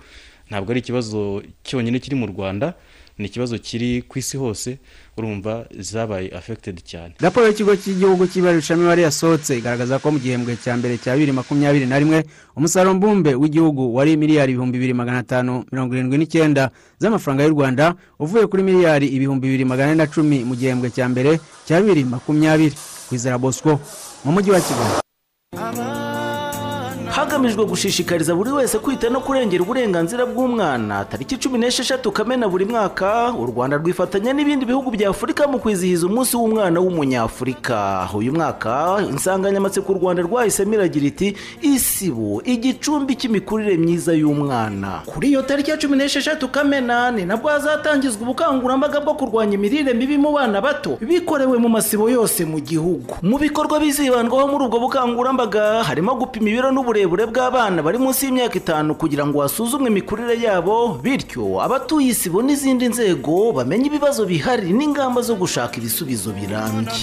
ntabwo ari ikibazo cyonyine kiri mu rwanda ni ikibazo kiri ku isi hose urumva zabaye affected cyane. Raporo y'ikigo cy'igihugu cy'ibarurishamibare yasohotse igaragaza ko mu gihembwe cya mbere cya bibiri makumyabiri na rimwe umusaruro mbumbe w'igihugu wari miliyari ibihumbi bibiri magana atanu mirongo irindwi n'icyenda z'amafaranga y'u rwanda uvuye kuri miliyari ibihumbi bibiri magana ane na cumi mu gihembwe cya mbere cya bibiri makumyabiri. Kwizera bosco mu mujyi wa kigali. Hagamijwe gushishikariza buri wese kwita no kurengera uburenganzira bw'umwana. Tariki cumi n'esheshatu kamena buri mwaka u rwanda rwifatanya n'ibindi bihugu bya afurika mu kwizihiza umunsi w'umwana w'umunyafurika. Uyu mwaka insanganyamatsiko u rwanda rwahisemo iragira iti isibo igicumbi cy'imikurire myiza y'umwana. Kuri iyo tariki ya cumi n'esheshatu kamena ni nabwo hazatangizwa ubukangurambaga bwo kurwanya imirire mibi mu bana bato bikorewe mu masibo yose mu gihugu. Mu bikorwa bizibandwaho muri ubwo bukangurambaga harimo gupima ibiro n'uburebure bw'abana bari munsi y'imyaka itanu kugira ngo hasuzumwe imikurire yabo bityo abatuye isibo n'izindi nzego bamenye ibibazo bihari n'ingamba zo gushaka ibisubizo birambye.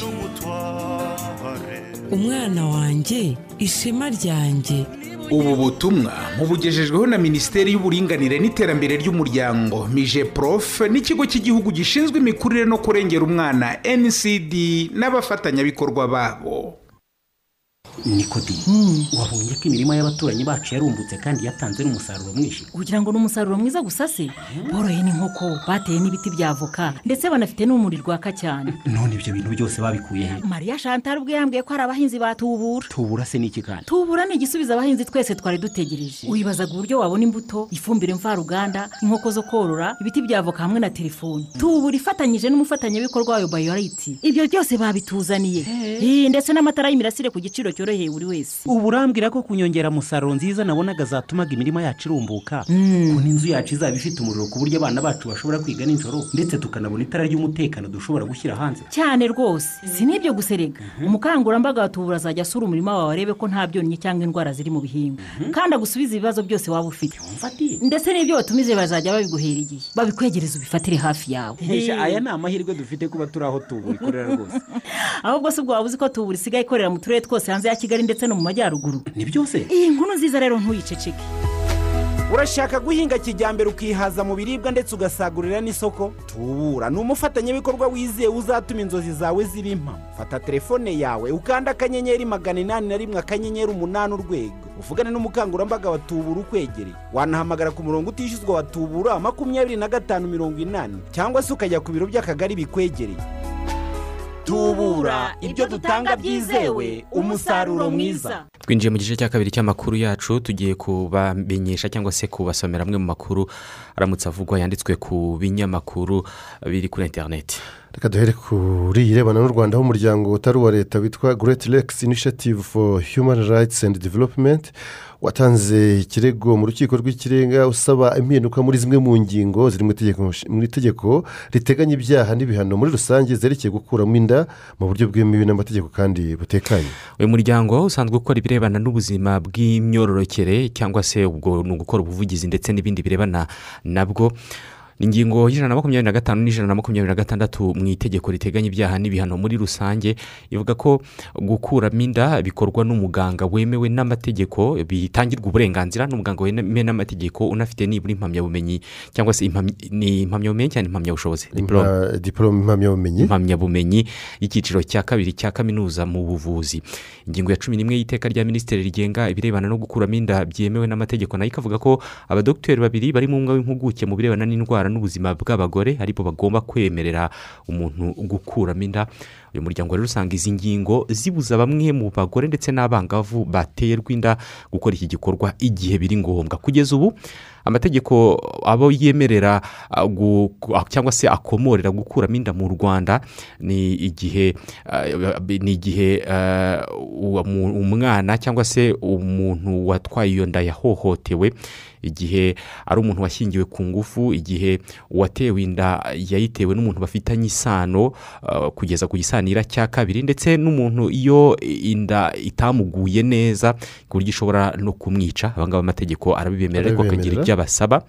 Umwana wanjye ishema ryanjye. Ubu butumwa mubugejejweho na minisiteri y'uburinganire n'iterambere ry'umuryango mije prof n'ikigo cy'igihugu gishinzwe imikurire no kurengera umwana ncd n'abafatanyabikorwa babo. Nikodi wabonye ko imirima y'abaturanyi bacu yarumbutse kandi yatanze n'umusaruro mwinshi? Ugira ngo ni umusaruro mwiza gusa se. Boroye n'inkoko bateye n'ibiti bya avoka ndetse banafite n'urumuri rwaka cyane. None ibyo bintu byose babikuye he? Mariya chantal ubwo yambwiye ko hari abahinzi ba tubura. Se n'iki kandi? Tubura ni igisubizo abahinzi twese twari dutegereje. Wibazaga uburyo wabona imbuto ifumbire mvaruganda inkoko zo korora ibiti bya avoka hamwe na telefoni tubura ifatanyije n'umufatanyabikorwa wayo bayorayiti ibyo byose babituzaniye. Eh, ndetse n'amatara y'imirasire ku giciro cyoroheye buri wese. Ubu urambwira ko kunyongera musaruro nziza nabonaga zatumaga imirima yacu irumbuka. Ko n'inzu yacu izaba ifite umuriro ku buryo abana bacu bashobora kwiga nijoro ndetse tukanabona itara ry'umutekano dushobora gushyira hanze. Cyane rwose. Si n'ibyo gusa erega. Umukangurambaga wa tubura azajya asura umurima wawe arebe ko nta byonnyi cyangwa indwara ziri mu bihingwa. Kandi agusubize ibibazo byose waba ufite. Ndetse n'ibyo watumije bazajya babiguhera igihe. Babikwegereza ubifatire hafi yawe. Aya ni amahirwe dufite kuba turi aho tubura ikorera rwose. Ahubwo si ubwo waba uzi ko tubura isigaye ikorera mu turere twose hanze ya kigali ndetse no mu majyaruguru. Ni byose? Iyi nkuru nziza rero ntuyiceceke. Urashaka guhinga kijyambere ukihaza mu biribwa ndetse ugasagurira n'isoko? Tubura. Ni umufatanyabikorwa wizewe uzatuma inzozi zawe ziba impamo. Fata telefone yawe ukanda akanyenyeri magana inani na rimwe akanyenyeri umunani urwego. Uvugane n'umukangurambaga wa tubura ukwegereye wanahamagara ku murongo utishyuzwa wa tubura makumyabiri na gatanu mirongo inani cyangwa se ukajya ku biro by'akagari bikwegereye tubura ibyo dutanga byizewe umusaruro mwiza. Twinjiye mu gice cya kabiri cy'amakuru yacu tugiye kubamenyesha cyangwa se kubasomera amwe mu makuru aramutse avugwa yanditswe ku binyamakuru biri kuri interineti reka duhere kuri irebana n'u rwanda aho umuryango utari uwa leta witwa great lakes initiative for human rights and development watanze ikirego mu rukiko rw'ikirenga usaba impinduka muri zimwe mu ngingo ziri mu itegeko riteganya ibyaha n'ibihano muri rusange zerekeye gukuramo inda mu buryo bwemewe n'amategeko kandi butekanye. Uyu muryango usanzwe ukora ibirebana n'ubuzima bw'imyororokere cyangwa se ubwo ni ugukora ubuvugizi ndetse n'ibindi birebana nabwo. Ingingo y'ijana na makumyabiri na gatanu n'ijana na makumyabiri na gatandatu mu itegeko riteganya ibyaha n'ibihano muri rusange ivuga ko gukuramo inda bikorwa n'umuganga wemewe n'amategeko bitangirwa uburenganzira n'umuganga wemewe n'amategeko unafite nibura impamyabumenyi cyangwa se ni impamyabumenyi cyangwa impamyabushobozi? Diporome impamyabumenyi. Impamyabumenyi y'icyiciro cya kabiri cya kaminuza mu buvuzi. Ingingo ya cumi n'imwe y'iteka rya minisitiri rigenga ibirebana no gukuramo inda byemewe n'amategeko na yo ikavuga ko abadogiteri babiri bari mu mwuga w'impuguke mu birebana n'indwara n'ubuzima bw'abagore ari bo bagomba kwemerera umuntu gukuramo inda. Uyu muryango rero usanga izi ngingo zibuza bamwe mu bagore ndetse n'abangavu baterwa inda gukora iki gikorwa igihe biri ngombwa. Kugeza ubu amategeko abo yemerera cyangwa se akomorera gukuramo inda mu rwanda ni igihe ni igihe umwana cyangwa se umuntu watwaye iyo nda yahohotewe. Igihe ari umuntu washyingiwe ku ngufu igihe uwatewe inda yayitewe n'umuntu bafitanye isano kugeza ku gisanira cya kabiri ndetse n'umuntu iyo inda itamuguye neza ku buryo ishobora no kumwica. Abangaba amategeko arabibemerera ariko akagira ibyo abasaba.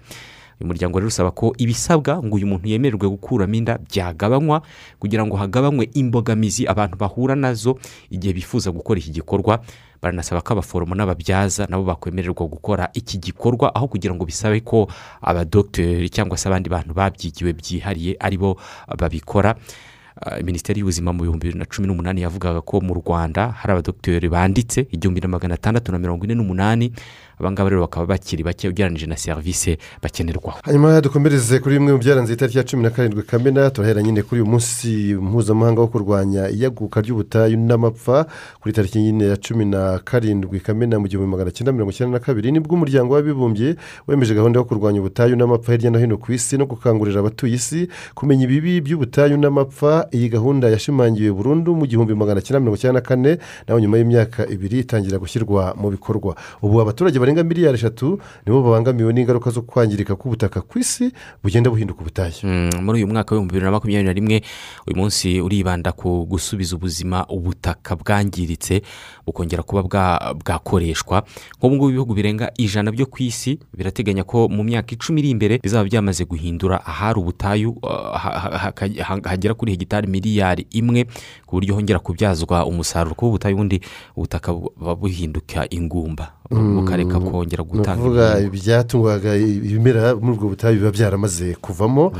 Uyu muryango rero usaba ko ibisabwa ngo uyu muntu yemererwe gukuramo inda byagabanywa kugira ngo hagabanywe imbogamizi abantu bahura na zo igihe bifuza gukora iki gikorwa. Baranasaba ko abaforomo n'ababyaza nabo bakwemererwa gukora iki gikorwa aho kugira ngo bisabe ko abadogiteri cyangwa se abandi bantu babyigiwe byihariye ari bo babikora. Minisiteri y'ubuzima mu bihumbi bibiri na cumi n'umunani yavugaga ko mu rwanda hari abadogiteri banditse igihumbi na magana atandatu na mirongo ine n'umunani abangaba rero bakaba bakiri bake ugereranyije na serivisi bakenerwaho hanyuma dukomereze kuri bimwe mu byaranze itariki ya cumi na karindwi kamena turahera nyine kuri uyu munsi mpuzamahanga wo kurwanya iyaguka ry'ubutayu n'amapfa kuri tariki nyine ya cumi na karindwi kamena mu gihumbi magana cyenda mirongo icyenda na kabiri. Nibwo umuryango w'abibumbye wemeje gahunda yo kurwanya ubutayu n'amapfa hirya no hino ku isi no gukangurira abatuye isi kumenya ibibi by'ubutayu n'amapfa. Iyi gahunda yashimangiwe burundu mu gihumbi magana cyenda mirongo icyenda na kane naho nyuma y'imyaka ibiri itangira gushyirwa mu bikorwa. Ubu abaturage barenga miliyari eshatu nibo babangamiwe n'ingaruka zo kwangirika k'ubutaka ku isi bugenda buhinduka ubutayu. Muri uyu mwaka w'ibihumbi bibiri na makumyabiri na rimwe uyu munsi uribanda ku gusubiza ubuzima ubutaka bwangiritse bukongera kuba bwakoreshwa. Nk'ubu ngubu ibihugu birenga ijana byo ku isi birateganya ko mu myaka icumi iri imbere bizaba byamaze guhindura ahari ubutayu hagera kuri hegitari miliyari imwe ku buryo hongera kubyazwa umusaruro. Kuko ubutayu bundi ubutaka buba buhinduka ingumba. Bukareka kongera gutanga ni ukuvuga ibyatungwaga ibimera muri ubwo butayu biba byaramaze kuvamo.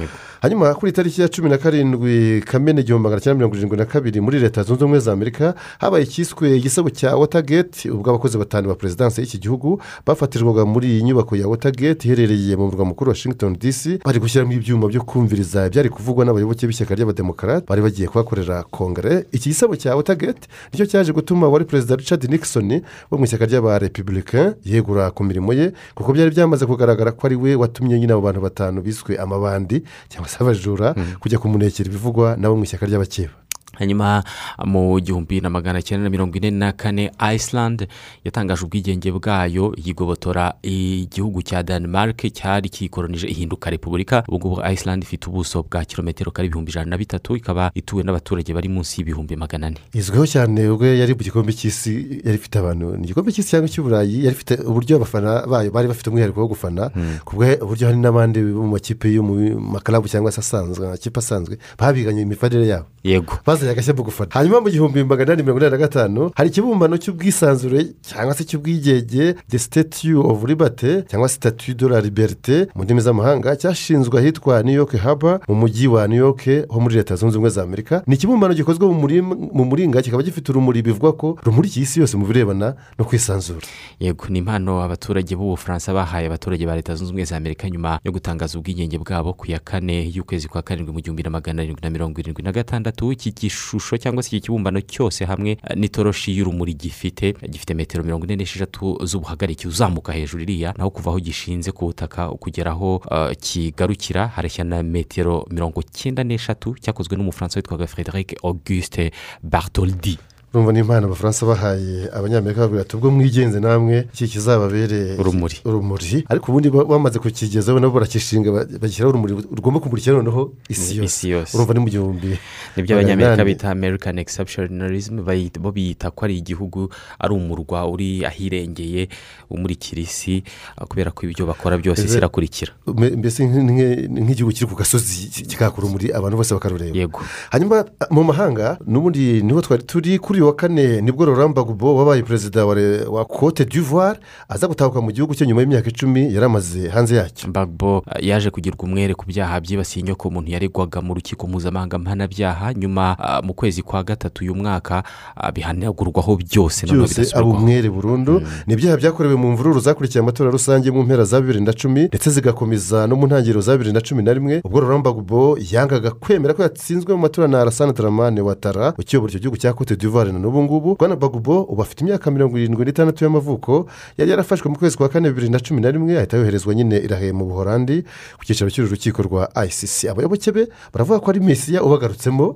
Hanyuma kuri tariki ya cumi na karindwi kamena igihumbi magana cyenda mirongo irindwi na kabiri muri leta zunze ubumwe za amerika habaye icyiswe igisabo cya watageti ubwo abakozi batanu ba perezidansi y'iki gihugu bafatirwaga muri iyi nyubako ya watageti iherereye mu murwa mukuru washington dc bari gushyiramo ibyuma byo kumviriza ibyari kuvugwa n'abayoboke b'ishyaka ry'abademokarate bari bagiye kuhakorera kongere iki gisabo cya watageti ni cyo cyaje gutuma wari perezida richard nixon wo mu ishyaka ry'abarepubulika yegura ku mirimo ye kuko byari byamaze kugaragara ko ari we watumye nyine abo bantu batanu biswe amabandi cyangwa se abajura kujya kumunekera ibivugwa nabo mu ishyaka ry'abakeba. Hanyuma mu gihumbi na magana cyenda na mirongo ine na kane iceland yatangaje ubwigenge bwayo yigobotora igihugu cya denmark cyari kiyikoronije ihinduka repubulika. Ubu ngubu iceland ifite ubuso bwa kilometero kari ibihumbi ijana na bitatu ikaba ituwe n'abaturage bari munsi y'ibihumbi magana ane. Izwiho cyane ubwo yari mu gikombe cy'isi yari ifite abantu ni igikombe cy'isi cyangwa icy'uburayi yari ifite uburyo abafana bayo bari bafite umwihariko wo gufana ku buryo hari n'abandi mu makipe yo mu makarabu cyangwa se asanzwe amakipe asanzwe babiganye imifanire yabo. Yego. Bazanye agashya mu gufata hanyuma mu gihumbi magana inani mirongo inani na gatanu hari ikibumbano cy'ubwisanzure cyangwa se cy'ubwigenge the statue of liberty cyangwa statue de la liberté mu ndimi z'amahanga cyashinzwe ahitwa new york harbor mu mujyi wa new york ho muri leta zunze ubumwe za amerika. Ni ikibumbano gikozwe mu muri- mu muringa kikaba gifite urumuri bivugwa ko rumurikiye isi yose mu birebana no kwisanzura. Yego ni impano abaturage b'ubufaransa bahaye abaturage ba leta zunze ubumwe za amerika nyuma yo gutangaza ubwigenge bwabo ku ya kane y'ukwezi kwa karindwi mu gihumbi na magana arindwi na mirongo irindwi na gatandatu. Iki gishusho cyangwa se iki kibumbano cyose hamwe eh, n'itoroshi y'urumuri gifite gifite metero mirongo ine n'esheshatu z'ubuhagarike uzamuka hejuru iriya naho kuva aho gishinze ku butaka kugera aho eh, kigarukira hareshya na metero mirongo cyenda n'eshatu cyakozwe n'umufaransa witwaga frederic auguste bartoldi urumva ni impano abafaransa bahaye abanyamerika babwira ati ubwo mwigenze namwe iki kizababere urumuri. Urumuri. Ariko ubundi ba- bamaze kukigezaho nabo barakishinga ba- bagishyiraho urumuri rugomba kumurikira noneho isi yose. Urumva ni mu gihumbi. Nibyo abanyamerika bita american exceptionalism bo biyita ko ari igihugu ari umurwa uri ahirengeye umurikira isi ah, kubera ko ibyo bakora byose isi irakurikira mbese nk'i- nk'i- nk'igihugu kiri ku gasozi ki- kikaka urumuri abantu bose bakarureba. Yego. Hanyuma mu mahanga n'ubundi ni ho twari turi kuri uyu wa kane ni bwo Laurent Gbagbo wabaye perezida wa cote d'ivoire aza gutahuka mu gihugu cye nyuma y'imyaka icumi yari amaze hanze yacyo. Bagbo ah, yaje kugirwa umwere ku byaha byibasiye inyoko umuntu yaregwaga mu rukiko mpuzamahanga mpanabyaha nyuma ah, mu kwezi kwa gatatu uyu mwaka ah, bihanagurwaho byose byose bidasubirwaho umwere burundu. Ni ibyaha byakorewe mu mvururu zakurikiye amatora rusange mu mpera za bibiri na cumi ndetse zigakomeza no mu ntangiriro za bibiri na cumi na rimwe ubwo Laurent Gbagbo yangaga kwemera ko yatsinzwe mu matora na Alassane Dramane Ouattara ukiyobora icyo gihugu cya cote d'ivoire na n'ubu ngubu bwana Gbagbo ubu afite imyaka mirongo irindwi n'itandatu y'amavuko yari yarafashwe mu kwezi kwa kane bibiri na cumi na rimwe ahita yoherezwa nyine irahe mu buhorandi ku cyicaro cy'uru rukiko rwa icc abayoboke be baravuga ko ari mesiya ubagarutsemo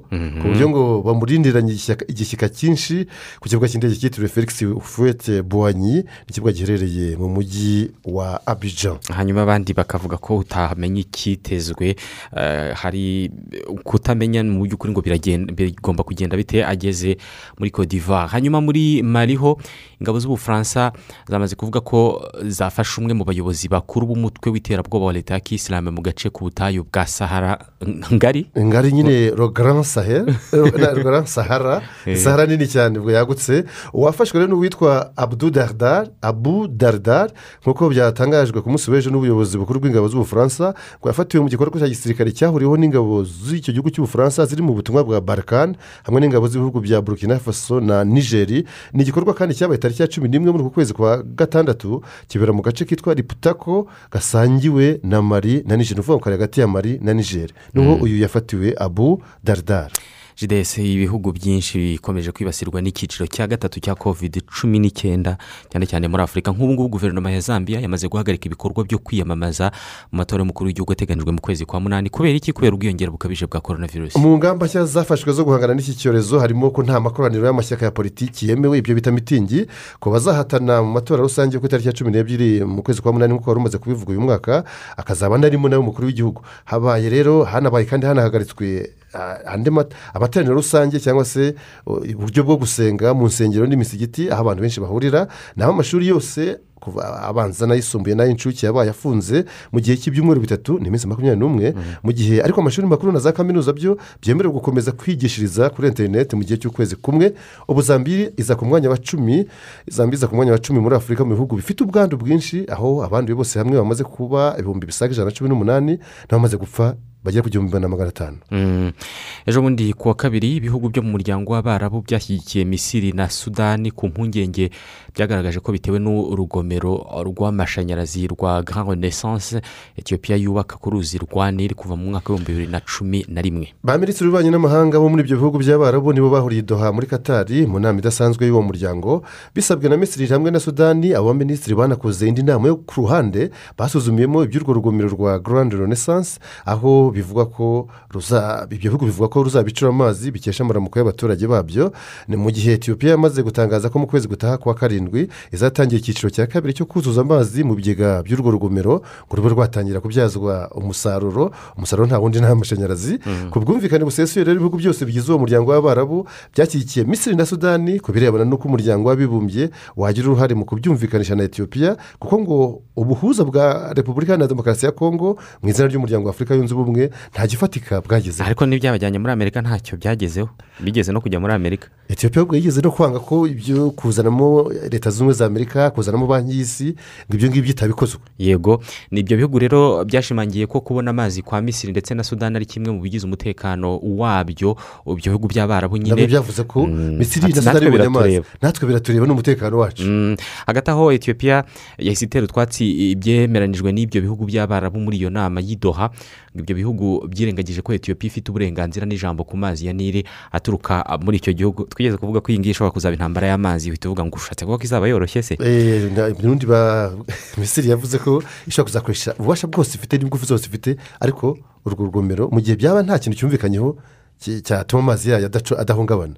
ku buryo ngo bamurindiranye igishyika cyinshi ku kibuga cy'indege cyitiriwe felix fuete buwanyi ikibuga giherereye mu mujyi wa abidjan. Hanyuma abandi bakavuga ko utamenya icyitezwe eh, hari kutamenya mu by'ukuri ngo biragenda- bigomba kugenda bite ageze muri Cote d'Ivoire. Hanyuma muri mariho ingabo z'ubufaransa zamaze kuvuga ko zafashe umwe mu bayobozi bakuru b'umutwe w'iterabwoba wa leta ya kisilamu mu gace k'ubutayu bwa sahara. Ngari? Ngari nyine rogaran sahara. Eh. sahara nini cyane ubwo yagutse. Uwafashwe rero n'uwitwa abu dardar nk'uko byatangajwe ku munsi w'ejo n'ubuyobozi bukuru bw'ingabo z'ubufaransa ngo yafatiwe mu gikorwa cya gisirikare cyahuriweho n'ingabo z'icyo gihugu cy'ubufaransa ziri mu butumwa bwa barkan hamwe n'ingabo z'ibihugu bya burkina faso na nigeri ni igikorwa kandi cyabaye tariki ya cumi n'imwe muri uku kwezi kwa gatandatu kibera mu gace kitwa riputako gasangiwe na mari na nigeri ni ukuvuga ngo kari hagati ya mari na nigeri ni ho uyu yafatiwe abu dardar. Jidesi ibihugu byinshi bikomeje kwibasirwa n'icyiciro cya gatatu cya covid cumi n'icyenda cyane cyane muri afurika nk'ubu ngubu guverinoma ya zambia yamaze guhagarika ibikorwa byo kwiyamamaza mu matora y'umukuru w'igihugu ateganyijwe mu kwezi kwa munani. Kubera iki? Kubera ubwiyongere bukabije bwa korona virusi mu ngamba nshya zafashwe zo guhangana n'iki cyorezo harimo ko nta makoraniro y'amashyaka ya politiki yemewe ibyo bita mitingi ko bazahatana mu matora rusange ku itariki ya cumi n'ebyiri mu kwezi kwa munani nk'uko wari umaze kubivuga uyu mwaka akazaba anarimo nawe umukuru w'igihugu. Habaye rero hanabaye kandi hanahagaritswe ah, andi mat- amateraniro rusange cyangwa se uburyo bwo gusenga mu nsengero n'imisigiti aho abantu benshi bahurira naho amashuri yose abanza n'ayisumbuye n'ay'incuke yabaye afunze mu gihe cy'ibyumweru bitatu ni iminsi makumyabiri n'umwe mu gihe ariko amashuri makuru na za kaminuza byo byemerewe gukomeza kwigishiriza kuri interineti mu gihe cy'ukwezi kumwe. Ubu zambiri iza ku mwanya wa cumi zambiri iza ku mwanya wa cumi muri afurika mu bihugu bifite ubwandu bwinshi aho abanduye bose hamwe bamaze kuba ibihumbi bisaga ijana na cumi n'umunani n'abamaze gupfa bagera ku gihumbi na magana atanu Mm. ejo bundi ku wa kabiri ibihugu byo mu muryango w'abarabu byashyigikiye misiri na sudani ku mpungenge byagaragaje ko bitewe n'urugomero rw'amashanyarazi rwa grand renaissance etiyopiya yubaka ku ruzi rwa nili kuva mu mwaka w'ibihumbi bibiri na cumi na rimwe. Ba minisitiri w'ububanyi n'amahanga bo muri ibyo bihugu by'abarabu nibo bahuriye i doha muri katari mu nama idasanzwe y'uwo muryango bisabwe na misiri hamwe na sudani abo baminisitiri banakoze indi nama yo ku ruhande basuzumiyemo iby'urwo rugomero rwa grand renaissance aho bivugwa ko ruza ibyo bihugu bivuga ko ruzabicura amazi bikesha amaramuko y'abaturage babyo ni mu gihe etiyopiya yamaze gutangaza ko mu kwezi gutaha kwa karindwi izatangira icyiciro cya kabiri cyo kuzuza amazi mu bigega by'urwo rugomero ngo rube rwatangira kubyazwa umusaruro. Umusaruro nta wundi ni amashanyarazi ku bwumvikane busesuye rero ibihugu byose bigize uwo muryango w'abarabu byashyigikiye misiri na sudani ku birebana n'uko umuryango w'abibumbye wagira uruhare mu kubyumvikanisha na etiyopiya kuko ngo ubuhuza bwa repubulika iharanira demokarasi ya kongo mu izina ry'umuryango wa afurika yunze ubumwe nta gifatika bwagezeho. Ariko n'ibyabajyanye muri amerika ntacyo byagezeho. Bigeze no kujya muri amerika. Etiyopiya ubwo yigeze no kwanga ko ibyo kuzanamo leta zunze ubumwe za amerika kuzanamo banki y'isi ngo ibyo ngibyo itabikozwe yego ni ibyo bihugu rero byashimangiye ko kubona amazi kwa misiri ndetse na sudani ari kimwe mu bigize umutekano wabyo ibyo bihugu by'abarabu nyine. Nabyo byavuze ko misiri ati na sudani bibonye amazi. Natwe biratureba n'umutekano wacu. Mm, hagati aho etiyopiya yahise itera utwatsi ibyemeranijwe n'ibyo bihugu by'abarabu muri iyo nama y'idoha ibyo bihugu byirengagije ko etiyopiya ifite uburenganzira n'ijambo ku mazi ya nili aturuka muri icyo gihugu. Twigeze kuvuga ko iyi ngiyi ishobora kuzaba intambara y'amazi uhita uvuga ngo ushatse kuvuga ko izaba yoroshye se? Eh, n'undi misiri yavuze ko ishobora kuzakoresha ububasha bwose ifite n'ingufu zose ifite ariko urwo rugomero mu gihe byaba nta kintu cyumvikanyeho cyatuma amazi yayo adahungabana.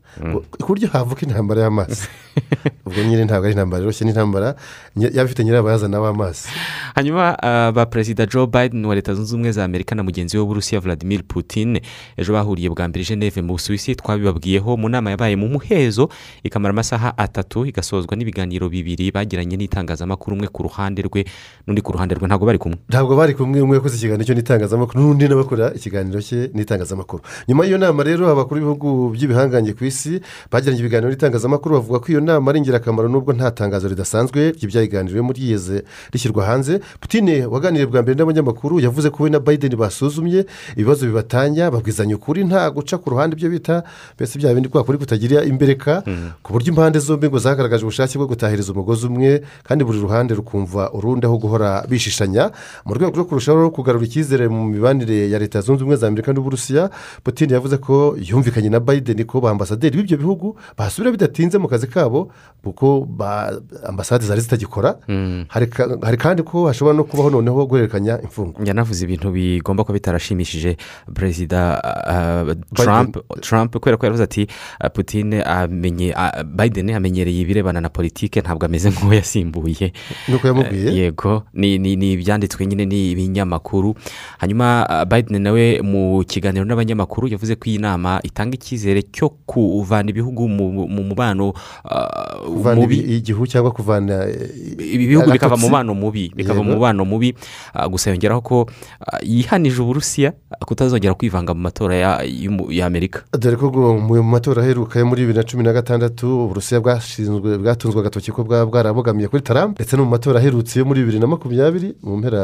Ku buryo havuka intambara y'amazi. Ubwo nyine ntabwo ari intambara yoroshye n'intambara yaba ifite nyirabayazana w'amazi. Hanyuma ah, ba perezida joe biden wa leta zunze ubumwe za amerika na mugenzi we w'uburusiya vladimir putin ejo bahuriye bwa mbere geneve mu busuwisi twabibabwiyeho mu nama yabaye mu muhezo ikamara amasaha atatu igasozwa n'ibiganiro bibiri bagiranye n'itangazamakuru umwe ku ruhande rwe n'undi ku ruhande rwe. Ntabwo bari kumwe? Ntabwo bari kumwe umwe yakoze ikiganiro cyo n'itangazamakuru n'undi nawe akora ikiganiro cye n'itangazamakuru. Nyuma y'iyo nama rero abakuru b'ibihugu by'ibihangange ku isi bagiranye ibiganiro n'itangazamakuru bavuga ko iyo nama ari ingirakamaro nubwo nta tangazo ridasanzwe ry'ibyayiganiriwemo ryigeze rishyirwa hanze. Putine waganiriye bwa mbere n'abanyamakuru yavuze ko we na biden basuzumye ibibazo bibatanya babwizanya ukuri nta guca ku ruhande ibyo bita mbese bya bindi kwa kuri kutagira imbereka ku buryo impande zombi ngo zagaragaje ubushake bwo gutahiriza umugozi umwe kandi buri ruhande rukumva urundi aho guhora bishishanya. Mu rwego rwo kurushaho kugarura icyizere mu mibanire ya leta zunze ubumwe za amerika n'uburusiya putin yavuze ko yumvikanye na biden ko ba ambasaderi b'ibyo bihugu basubira bidatinze mu kazi kabo kuko ba- ambasade zari zitagikora. Hari ka- hari kandi ko hashobora no kubaho noneho guhererekanya imfungwa yanavuze ibintu bigomba kuba bitarashimishije perezida ah, trump trump kubera ko yaravuze ati ah, putin amenye biden amenyereye ibirebana na politike ntabwo ameze nk'uwo yasimbuye. Nuko yamubwiye. Yego. Ni ibyanditswe nyine ni ibinyamakuru hanyuma biden nawe mu kiganiro n'abanyamakuru yavuze ko iyi nama itanga icyizere cyo kuvana ibihugu mu mu mubano kuvana mubi. igihu cyangwa kuvana ibi bihugu bikava mu mubano mubi bikava mu mubano mubi. Ah, gusa yongeraho ko ah, yihanije uburusiya kutazongera kwivanga mu matora y'amerika dore ko mu matora aheruka yo muri bibiri na cumi na gatandatu uburusiya bwashinzwe bwatunzwe agatoki ko bwaba bwarabogamiye kuri taramp ndetse no mu matora aherutse yo muri bibiri na makumyabiri mu mpera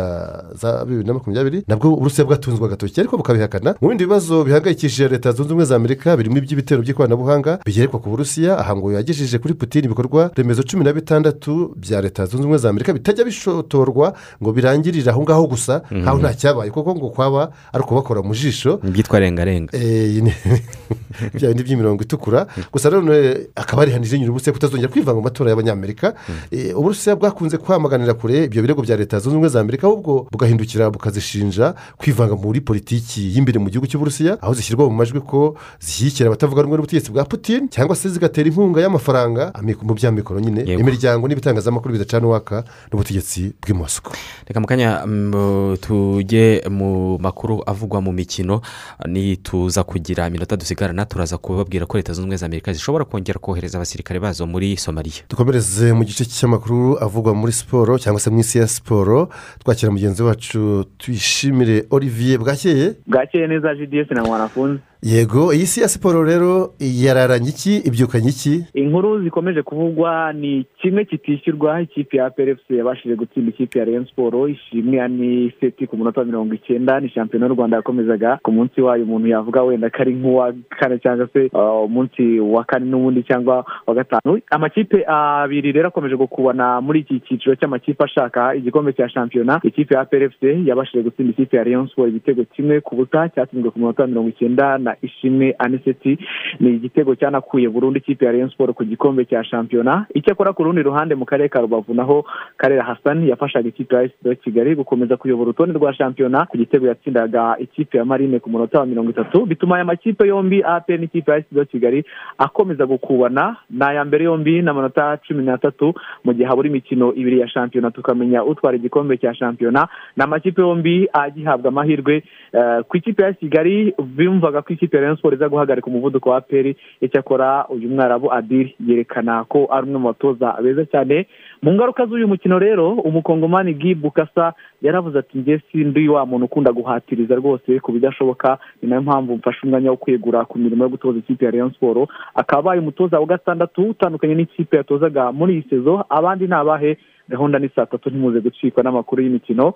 za bibiri na makumyabiri nabwo uburusiya bwatunzwe agatoki ariko bukabihakana. Mu bindi bibazo bihangayikishije leta zunze ubumwe za amerika birimo iby'ibitero by'ikoranabuhanga bigerekwa ku burusiya aha ngo yagejeje kuri putin ibikorwa remezo cumi na bitandatu bya leta zunze ubumwe za amerika bitajya bishotorwa ngo birangirire aho ngaho gusa Mhm. nkaho nta cyabaye kuko ngo kwaba ari ukubakora mu jisho. Ibyitwa rengarenga Eh, bya bindi by'imirongo itukura. Gusa none akaba arihanije nyine uburusiya kutazongera kwivanga mu matora y'abanyamerika. Eh, uburusiya bwakunze kwamaganira kure ibyo birego bya leta zunze ubumwe za amerika ahubwo bugahindukira bukazishinja kwivanga muri politiki y'imbere mu gihugu cy'uburusiya aho zishyirwa mu majwi ko zishyigikira abatavuga rumwe n'ubutegetsi bwa putin cyangwa se zigatera inkunga y'amafaranga mu by'amikoro nyine Yego. imiryango n'ibitangazamakuru bidacana uwaka n'ubutegetsi bw'i mosiko reka mu kanya mm, tujye mu makuru avugwa mu mikino nituza kugira iminota dusigarana turaza kubabwira ko leta zunze ubumwe za amerika zishobora kongera kohereza abasirikare bazo muri somaliya dukomereze mu gice cy'amakuru avugwa muri siporo cyangwa se mu isi ya siporo twakira mugenzi wacu tuyishimire olivier bwakeye. Bwakeye neza gds na mwanafunzi. Yego iyi si ya siporo rero yararanye iki? Ibyukanye iki? Inkuru zikomeje kuvugwa ni kimwe kitishyurwa ikipe ya plfc yabashije gutsinda ikipe ya rayon siporo ishimwe ni seti ku munota mirongo icyenda ni shampiyona y'u rwanda yakomezaga ku munsi wayo. Umuntu yavuga wenda ko ari nk'uwa kane cyangwa se uh, umunsi wa kane n'ubundi cyangwa wa gatanu. Amakipe abiri rero akomeje gukubana muri iki cyiciro cy'amakipe ashaka igikombe cya shampiyona. Ikipe ya plfc yabashije gutsinda ikipe ya rayon siporo igitego kimwe ku busa cyatsinzwe ku munota mirongo icyenda na ishimwe aniseti ni igitego cyanakuye burundu ikipe ya rayon siporo ku gikombe cya shampiyona. Icyakora ku rundi ruhande mu karere ka rubavu naho karere hasani yafashaga ikipe ya esido kigali gukomeza kuyobora urutonde rwa shampiyona ku gitego yatsindaga ikipe ya marine ku munota wa mirongo itatu. Bituma aya makipe yombi apr n'ikipe ya esido kigali akomeza gukubana. Ni aya mbere yombi n'amanota cumi n'atatu mu gihe habura imikino ibiri ya shampiyona. Tukamenya utwara igikombe cya shampiyona. Ni amakipe yombi agihabwa amahirwe eh, ku ikipe ya kigali bumvaga ko ikipe ya rayon siporo iza guhagarika umuvuduko wa apr icyakora uyu mwarabu adiri yerekana ko ari umwe mu batoza beza cyane. Mu ngaruka z'uyu mukino rero umukongomani gi bukasa yaravuze ati njye sindi wa muntu ukunda guhatiriza rwose ku bidashoboka ni na yo mpamvu mfashe umwanya wo kwegura ku mirimo yo gutoza ikipe ya Rayon siporo akaba abaye umutoza wa gatandatu utandukanye n'ikipe yatozaga muri iyi sezo abandi ni abahe? Gahunda ni saa tatu ntimuze gucikwa n'amakuru y'imikino.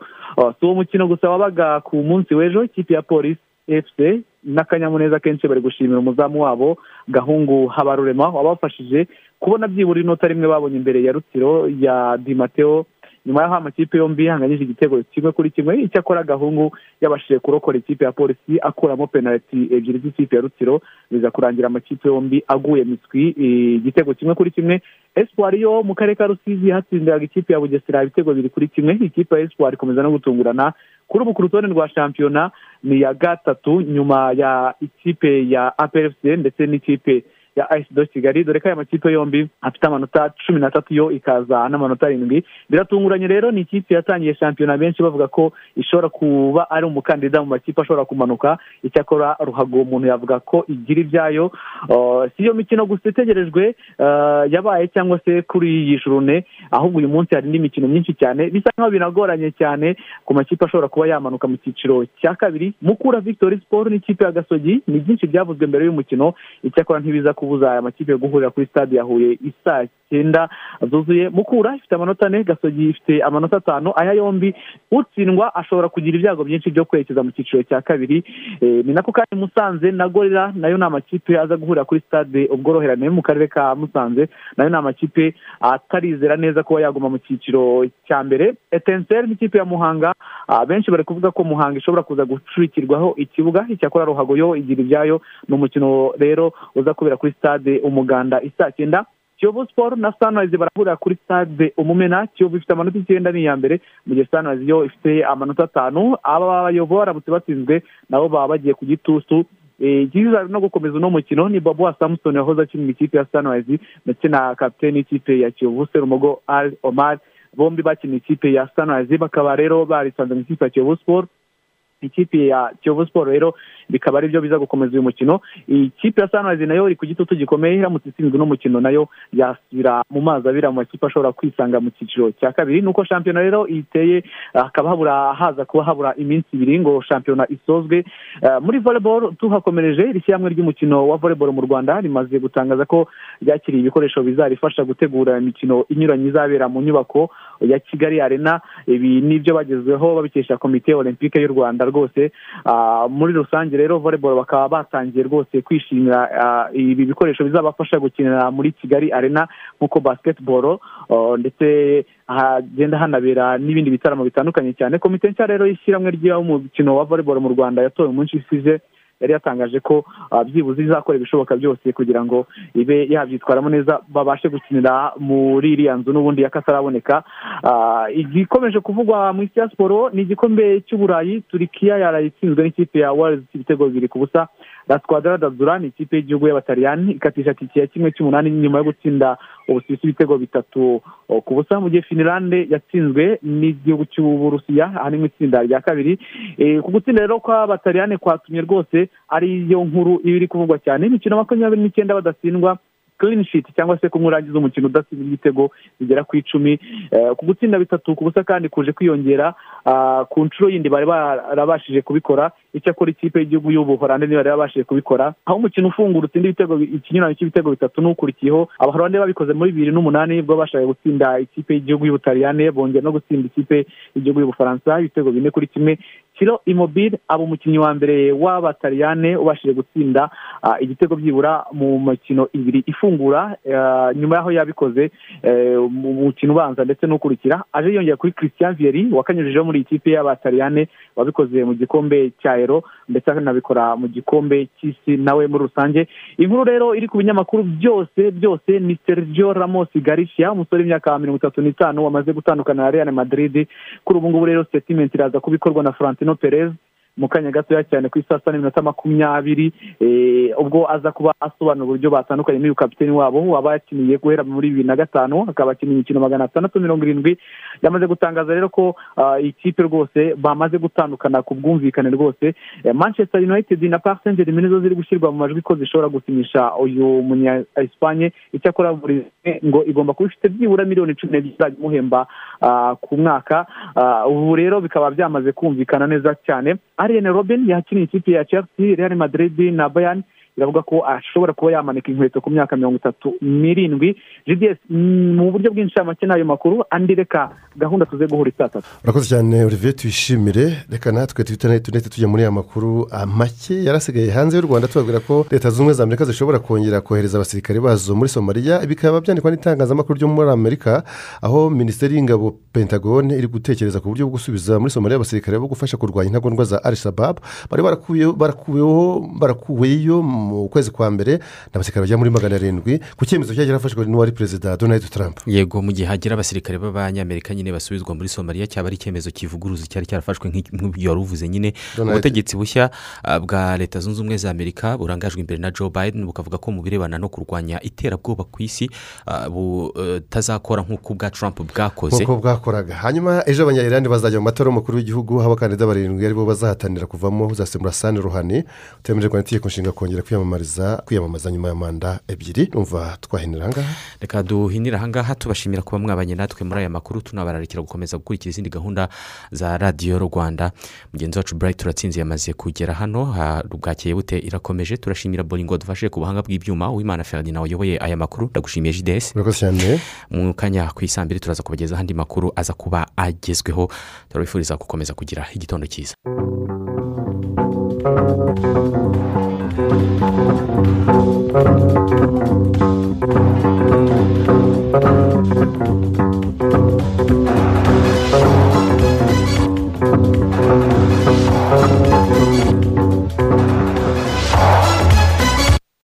Si uwo mukino gusa wabaga ku munsi w'ejo ikipe ya polisi efuse n'akanyamuneza kenshi bari gushimira umuzamu wabo gahungu habarurema wabafashije kubona byibura inota rimwe babonye imbere ya rutsiro ya dimateo nyuma y'aho amakipe yombi yahanganyije igitego kimwe kuri kimwe icyakora gahungu yabashije kurokora ikipe ya polisi akuramo penaliti ebyiri z'ikipe ya rutsiro biza kurangira amakipe yombi aguye miswi igitego kimwe kuri kimwe. Esipuwari yo mu karere ka rusizi hatsindiraga ikipe ya bugesera ibitego bibiri kuri kimwe. Ikipe ya esipuwari ikomeza no gutungurana kuri ubu ku rutonde rwa shampiyona ni iya gatatu nyuma ya ikipe ya aplfc ndetse n'ikipe ya ayisido kigali dore ko aya makipe yombi afite amanota cumi n'atatu yo ikaza n'amanota arindwi. Biratunguranye rero ni ikipe yatangiye shampiyona benshi bavuga ko ishobora kuba ari umukandida mu makipe ashobora kumanuka. Icyakora ruhago umuntu yavuga ko igira ibyayo. Si iyo mikino gusa itegerejwe yabaye cyangwa se kuri iyi jurune ahubwo uyu munsi hari indi mikino myinshi cyane. Bisa nkaho binagoranye cyane ku makipe ashobora kuba yamanuka mu cyiciro cya kabiri. Mukura victoire sport n'ikipe ya gasogi ni byinshi byavuzwe mbere y'umukino. Icyakora ntibiza kubuza aya makipe guhurira kuri stade ya huye isaa cyenda. Zuzuye mukura ifite amanota ane gasogi ifite amanota atanu aya yombi utsindwa ashobora kugira ibyago byinshi byo kwerekeza mu cyiciro cya kabiri. Ni nako kandi musanze na gorira na yo ni amakipe aza guhurira kuri stade ubworoherane mu karere ka musanze na yo ni amakipe atarizera neza kuba yaguma mu cyiciro cya mbere. Etenseri n'ikipe ya muhanga benshi bari kuvuga ko muhanga ishobora kuza gucurikirwaho ikibuga. Icyakora ruhago yo igira ibyayo ni umukino rero uza kubera kuri stade umuganda isaa cyenda. Kiyovu siporo na sanirayizi barahurira kuri stade umumena. Kiyovu ifite amanota icyenda ni iya mbere. Mu gihe sanirayizi yo ifite amanota atanu. Aba bayobozi baramutse batsinzwe nabo baba bagiye ku gitutu. Ikiza no gukomeza uno mukino ni bobo wa samusoni wahoze akinira ikipe ya sanirayizi ndetse na kapitene y'ikipe ya kiyovu serumogo ari omari bombi bakina ikipe ya sanirayizi bakaba rero barisanze mu ikipe ya kiyovu siporo ikipe ya kiyovu siporo rero bikaba ari byo biza gukomeza uyu mukino. Ikipe ya sanirayizi na yo iri ku gitutu gikomeye iramutse itsinzwe n'umukino na yo yasubira mu mazi abira mu makipe ashobora kwisanga mu cyiciro cya kabiri. Nuko shampiyona rero iteye hakaba habura haza kuba habura iminsi ibiri ngo shampiyona isozwe. Muri voleboro tuhakomereje iri shyirahamwe ry'umukino wa voleboro mu rwanda rimaze gutangaza ko ryakiriye ibikoresho bizarifasha gutegura imikino inyuranye izabera mu nyubako ya kigali arena. Ibi ni ibyo bagezweho babikesha komite olympique y'u rwanda. Rwose. Muri rusange rero voleboro bakaba batangiye rwose kwishimira ibi bikoresho bizabafasha gukinira muri kigali arena nk'uko basiketiboro ndetse hagenda hanabera n'ibindi bitaramo bitandukanye cyane. Komite nshya rero y'ishyirahamwe ry'umukino wa voleboro mu rwanda yatowe umunsi isize yari yatangaje ko byibuze izakora ibishoboka byose kugira ngo ibe yabyitwaramo neza babashe gukinira muri iriya nzu n'ubundi y'akataraboneka. Igikomeje kuvugwa mu isi ya siporo ni igikombe cy'uburayi turikiya yarayitsinzwe n'ikipe ya warizi ibitego bibiri ku busa. La squadra d'azura ni ikipe y'igihugu y'abataliyani ikatisha tike ya kimwe cy'umunani nyuma yo gutsinda ubusuwisi ibitego bitatu. Ku busa mu gihe finilande yatsinzwe n'igihugu cy'uburusiya aha ni mu itsinda rya kabiri. Ku gutsinda rero kw'abataliyani kwatumye rwose ariyo nkuru iba iri kuvugwa cyane. Imikino makumyabiri n'icyenda badatsindwa sheet cyangwa se kumwurangiza umukino udatsinda ibitego bigera ku icumi. Ku gutsinda bitatu ku busa kandi kuje kwiyongera ku nshuro yindi bari barabashije kubikora icyakora ikipe y'igihugu y'ubuhorande niba yarabashije kubikora. Aho umukino ufungura utsinda ibitego ikinyuranyo cy'ibitego bitatu n'ukurikiyeho abahorande babikoze muri bibiri n'umunani bwo bashaka gutsinda ikipe y'igihugu y'ubutaliyane bongera no gutsinda ikipe y'igihugu y'ubufaransa ibitego bine kuri kimwe kiro imobile aba umukinnyi wa mbere w'abataliyane ubashije gutsinda igitego byibura mu mikino ibiri ifungura nyuma y'aho yabikoze mu mukino ubanza ndetse n'ukurikira aje yongera kuri christian vieri wakanyujijeho muri iyi kipe y'abataliyane wabikoze mu gikombe cya ero ndetse akanabikora mu gikombe cy'isi nawe muri rusange. Inkuru rero iri ku binyamakuru byose byose ni sergio ramos garishia umusore w'imyaka mirongo itatu n'itanu wamaze gutandukana na real madrid. Kuri ubu ngubu rero statement iraza kubikorwa na Florentino Perez mu kanya gatoya cyane ku isaa sita n'iminota makumyabiri ubwo aza kuba asobanura uburyo batandukanye n'uyu kapiteni wabo waba yakiniye guhera muri bibiri na gatanu akaba akina imikino magana atandatu mirongo irindwi. Yamaze gutangaza rero ko ikipe rwose bamaze gutandukana ku bwumvikane rwose manchester united na paris saint germain nizo ziri gushyirwa mu majwi ko zishobora gusinyisha uyu munya esipanye icyakora buri ngo igomba kuba ifite byibura miliyoni cumi n'ebyiri izajya imuhemba ku mwaka. Ubu rero bikaba byamaze kumvikana neza cyane. Ariyene robin yakiniye ikipe ya chelsea real madrid na bayani biravuga ko ashobora kuba yamanika inkweto ku myaka mirongo itatu n'irindwi. Gds mu buryo bw'inshamake n'ayo makuru andi reka gahunda tuze guhura isaa tatu. Urakoze cyane olivier tuyishimire reka natwe tunahita tujya muri aya makuru. Make yarasigaye hanze y'u rwanda tubabwira ko leta zunze ubumwe za amerika zishobora kongera kohereza abasirikare bazo muri somaliya bikaba byandikwa n'itangazamakuru ryo muri amerika aho minisiteri y'ingabo pentagone iri gutekereza ku buryo bwo gusubiza muri somaliya abasirikare bo gufasha kurwanya intagondwa za arishababu bari barakuweho barakuweyo mu kwezi kwa mbere n'abasirikare bagera muri magana arindwi ku cyemezo cyari cyarafashwe n'uwari perezida donald trump. Yego mu gihe hagira abasirikare b'abanyamerika nyine basubizwa muri somaliya cyaba ari icyemezo kivuguruza cyari cyarafashwe nk'ibyo wari uvuze nyine ubutegetsi bushya bwa leta zunze ubumwe za amerika burangajwe imbere na joe biden bukavuga ko mu birebana no kurwanya iterabwoba ku isi butazakora nk'uko ubwa trump bwakoze. Nk'uko bwakoraga. Hanyuma ejo abanyayirani bazajya mu matora y'umukuru w'igihugu aho abakandida barindwi ari bo bazahatanira kuvamo uzasemura sani ruhani utemerewe n'itegeko nshinga kongera kwiyamamariza kwiyamamaza nyuma ya manda ebyiri numva twahinira ahangaha reka duhinire ahangaha tubashimira kuba mwabanye natwe muri aya makuru tunabararikira gukomeza gukurikira izindi gahunda za radiyo rwanda. Mugenzi wacu burayiti turatsinze yamaze kugera hano bwakeye bute? Irakomeje? Turashimira boringo dufashe ku buhanga bw'ibyuma uwimana feridina wayoboye aya makuru. Ndagushimiye jidesi mu kanya ku isambiri turaza kubagezaho andi makuru aza kuba agezweho. Turabifuriza gukomeza kugira igitondo cyiza. Thank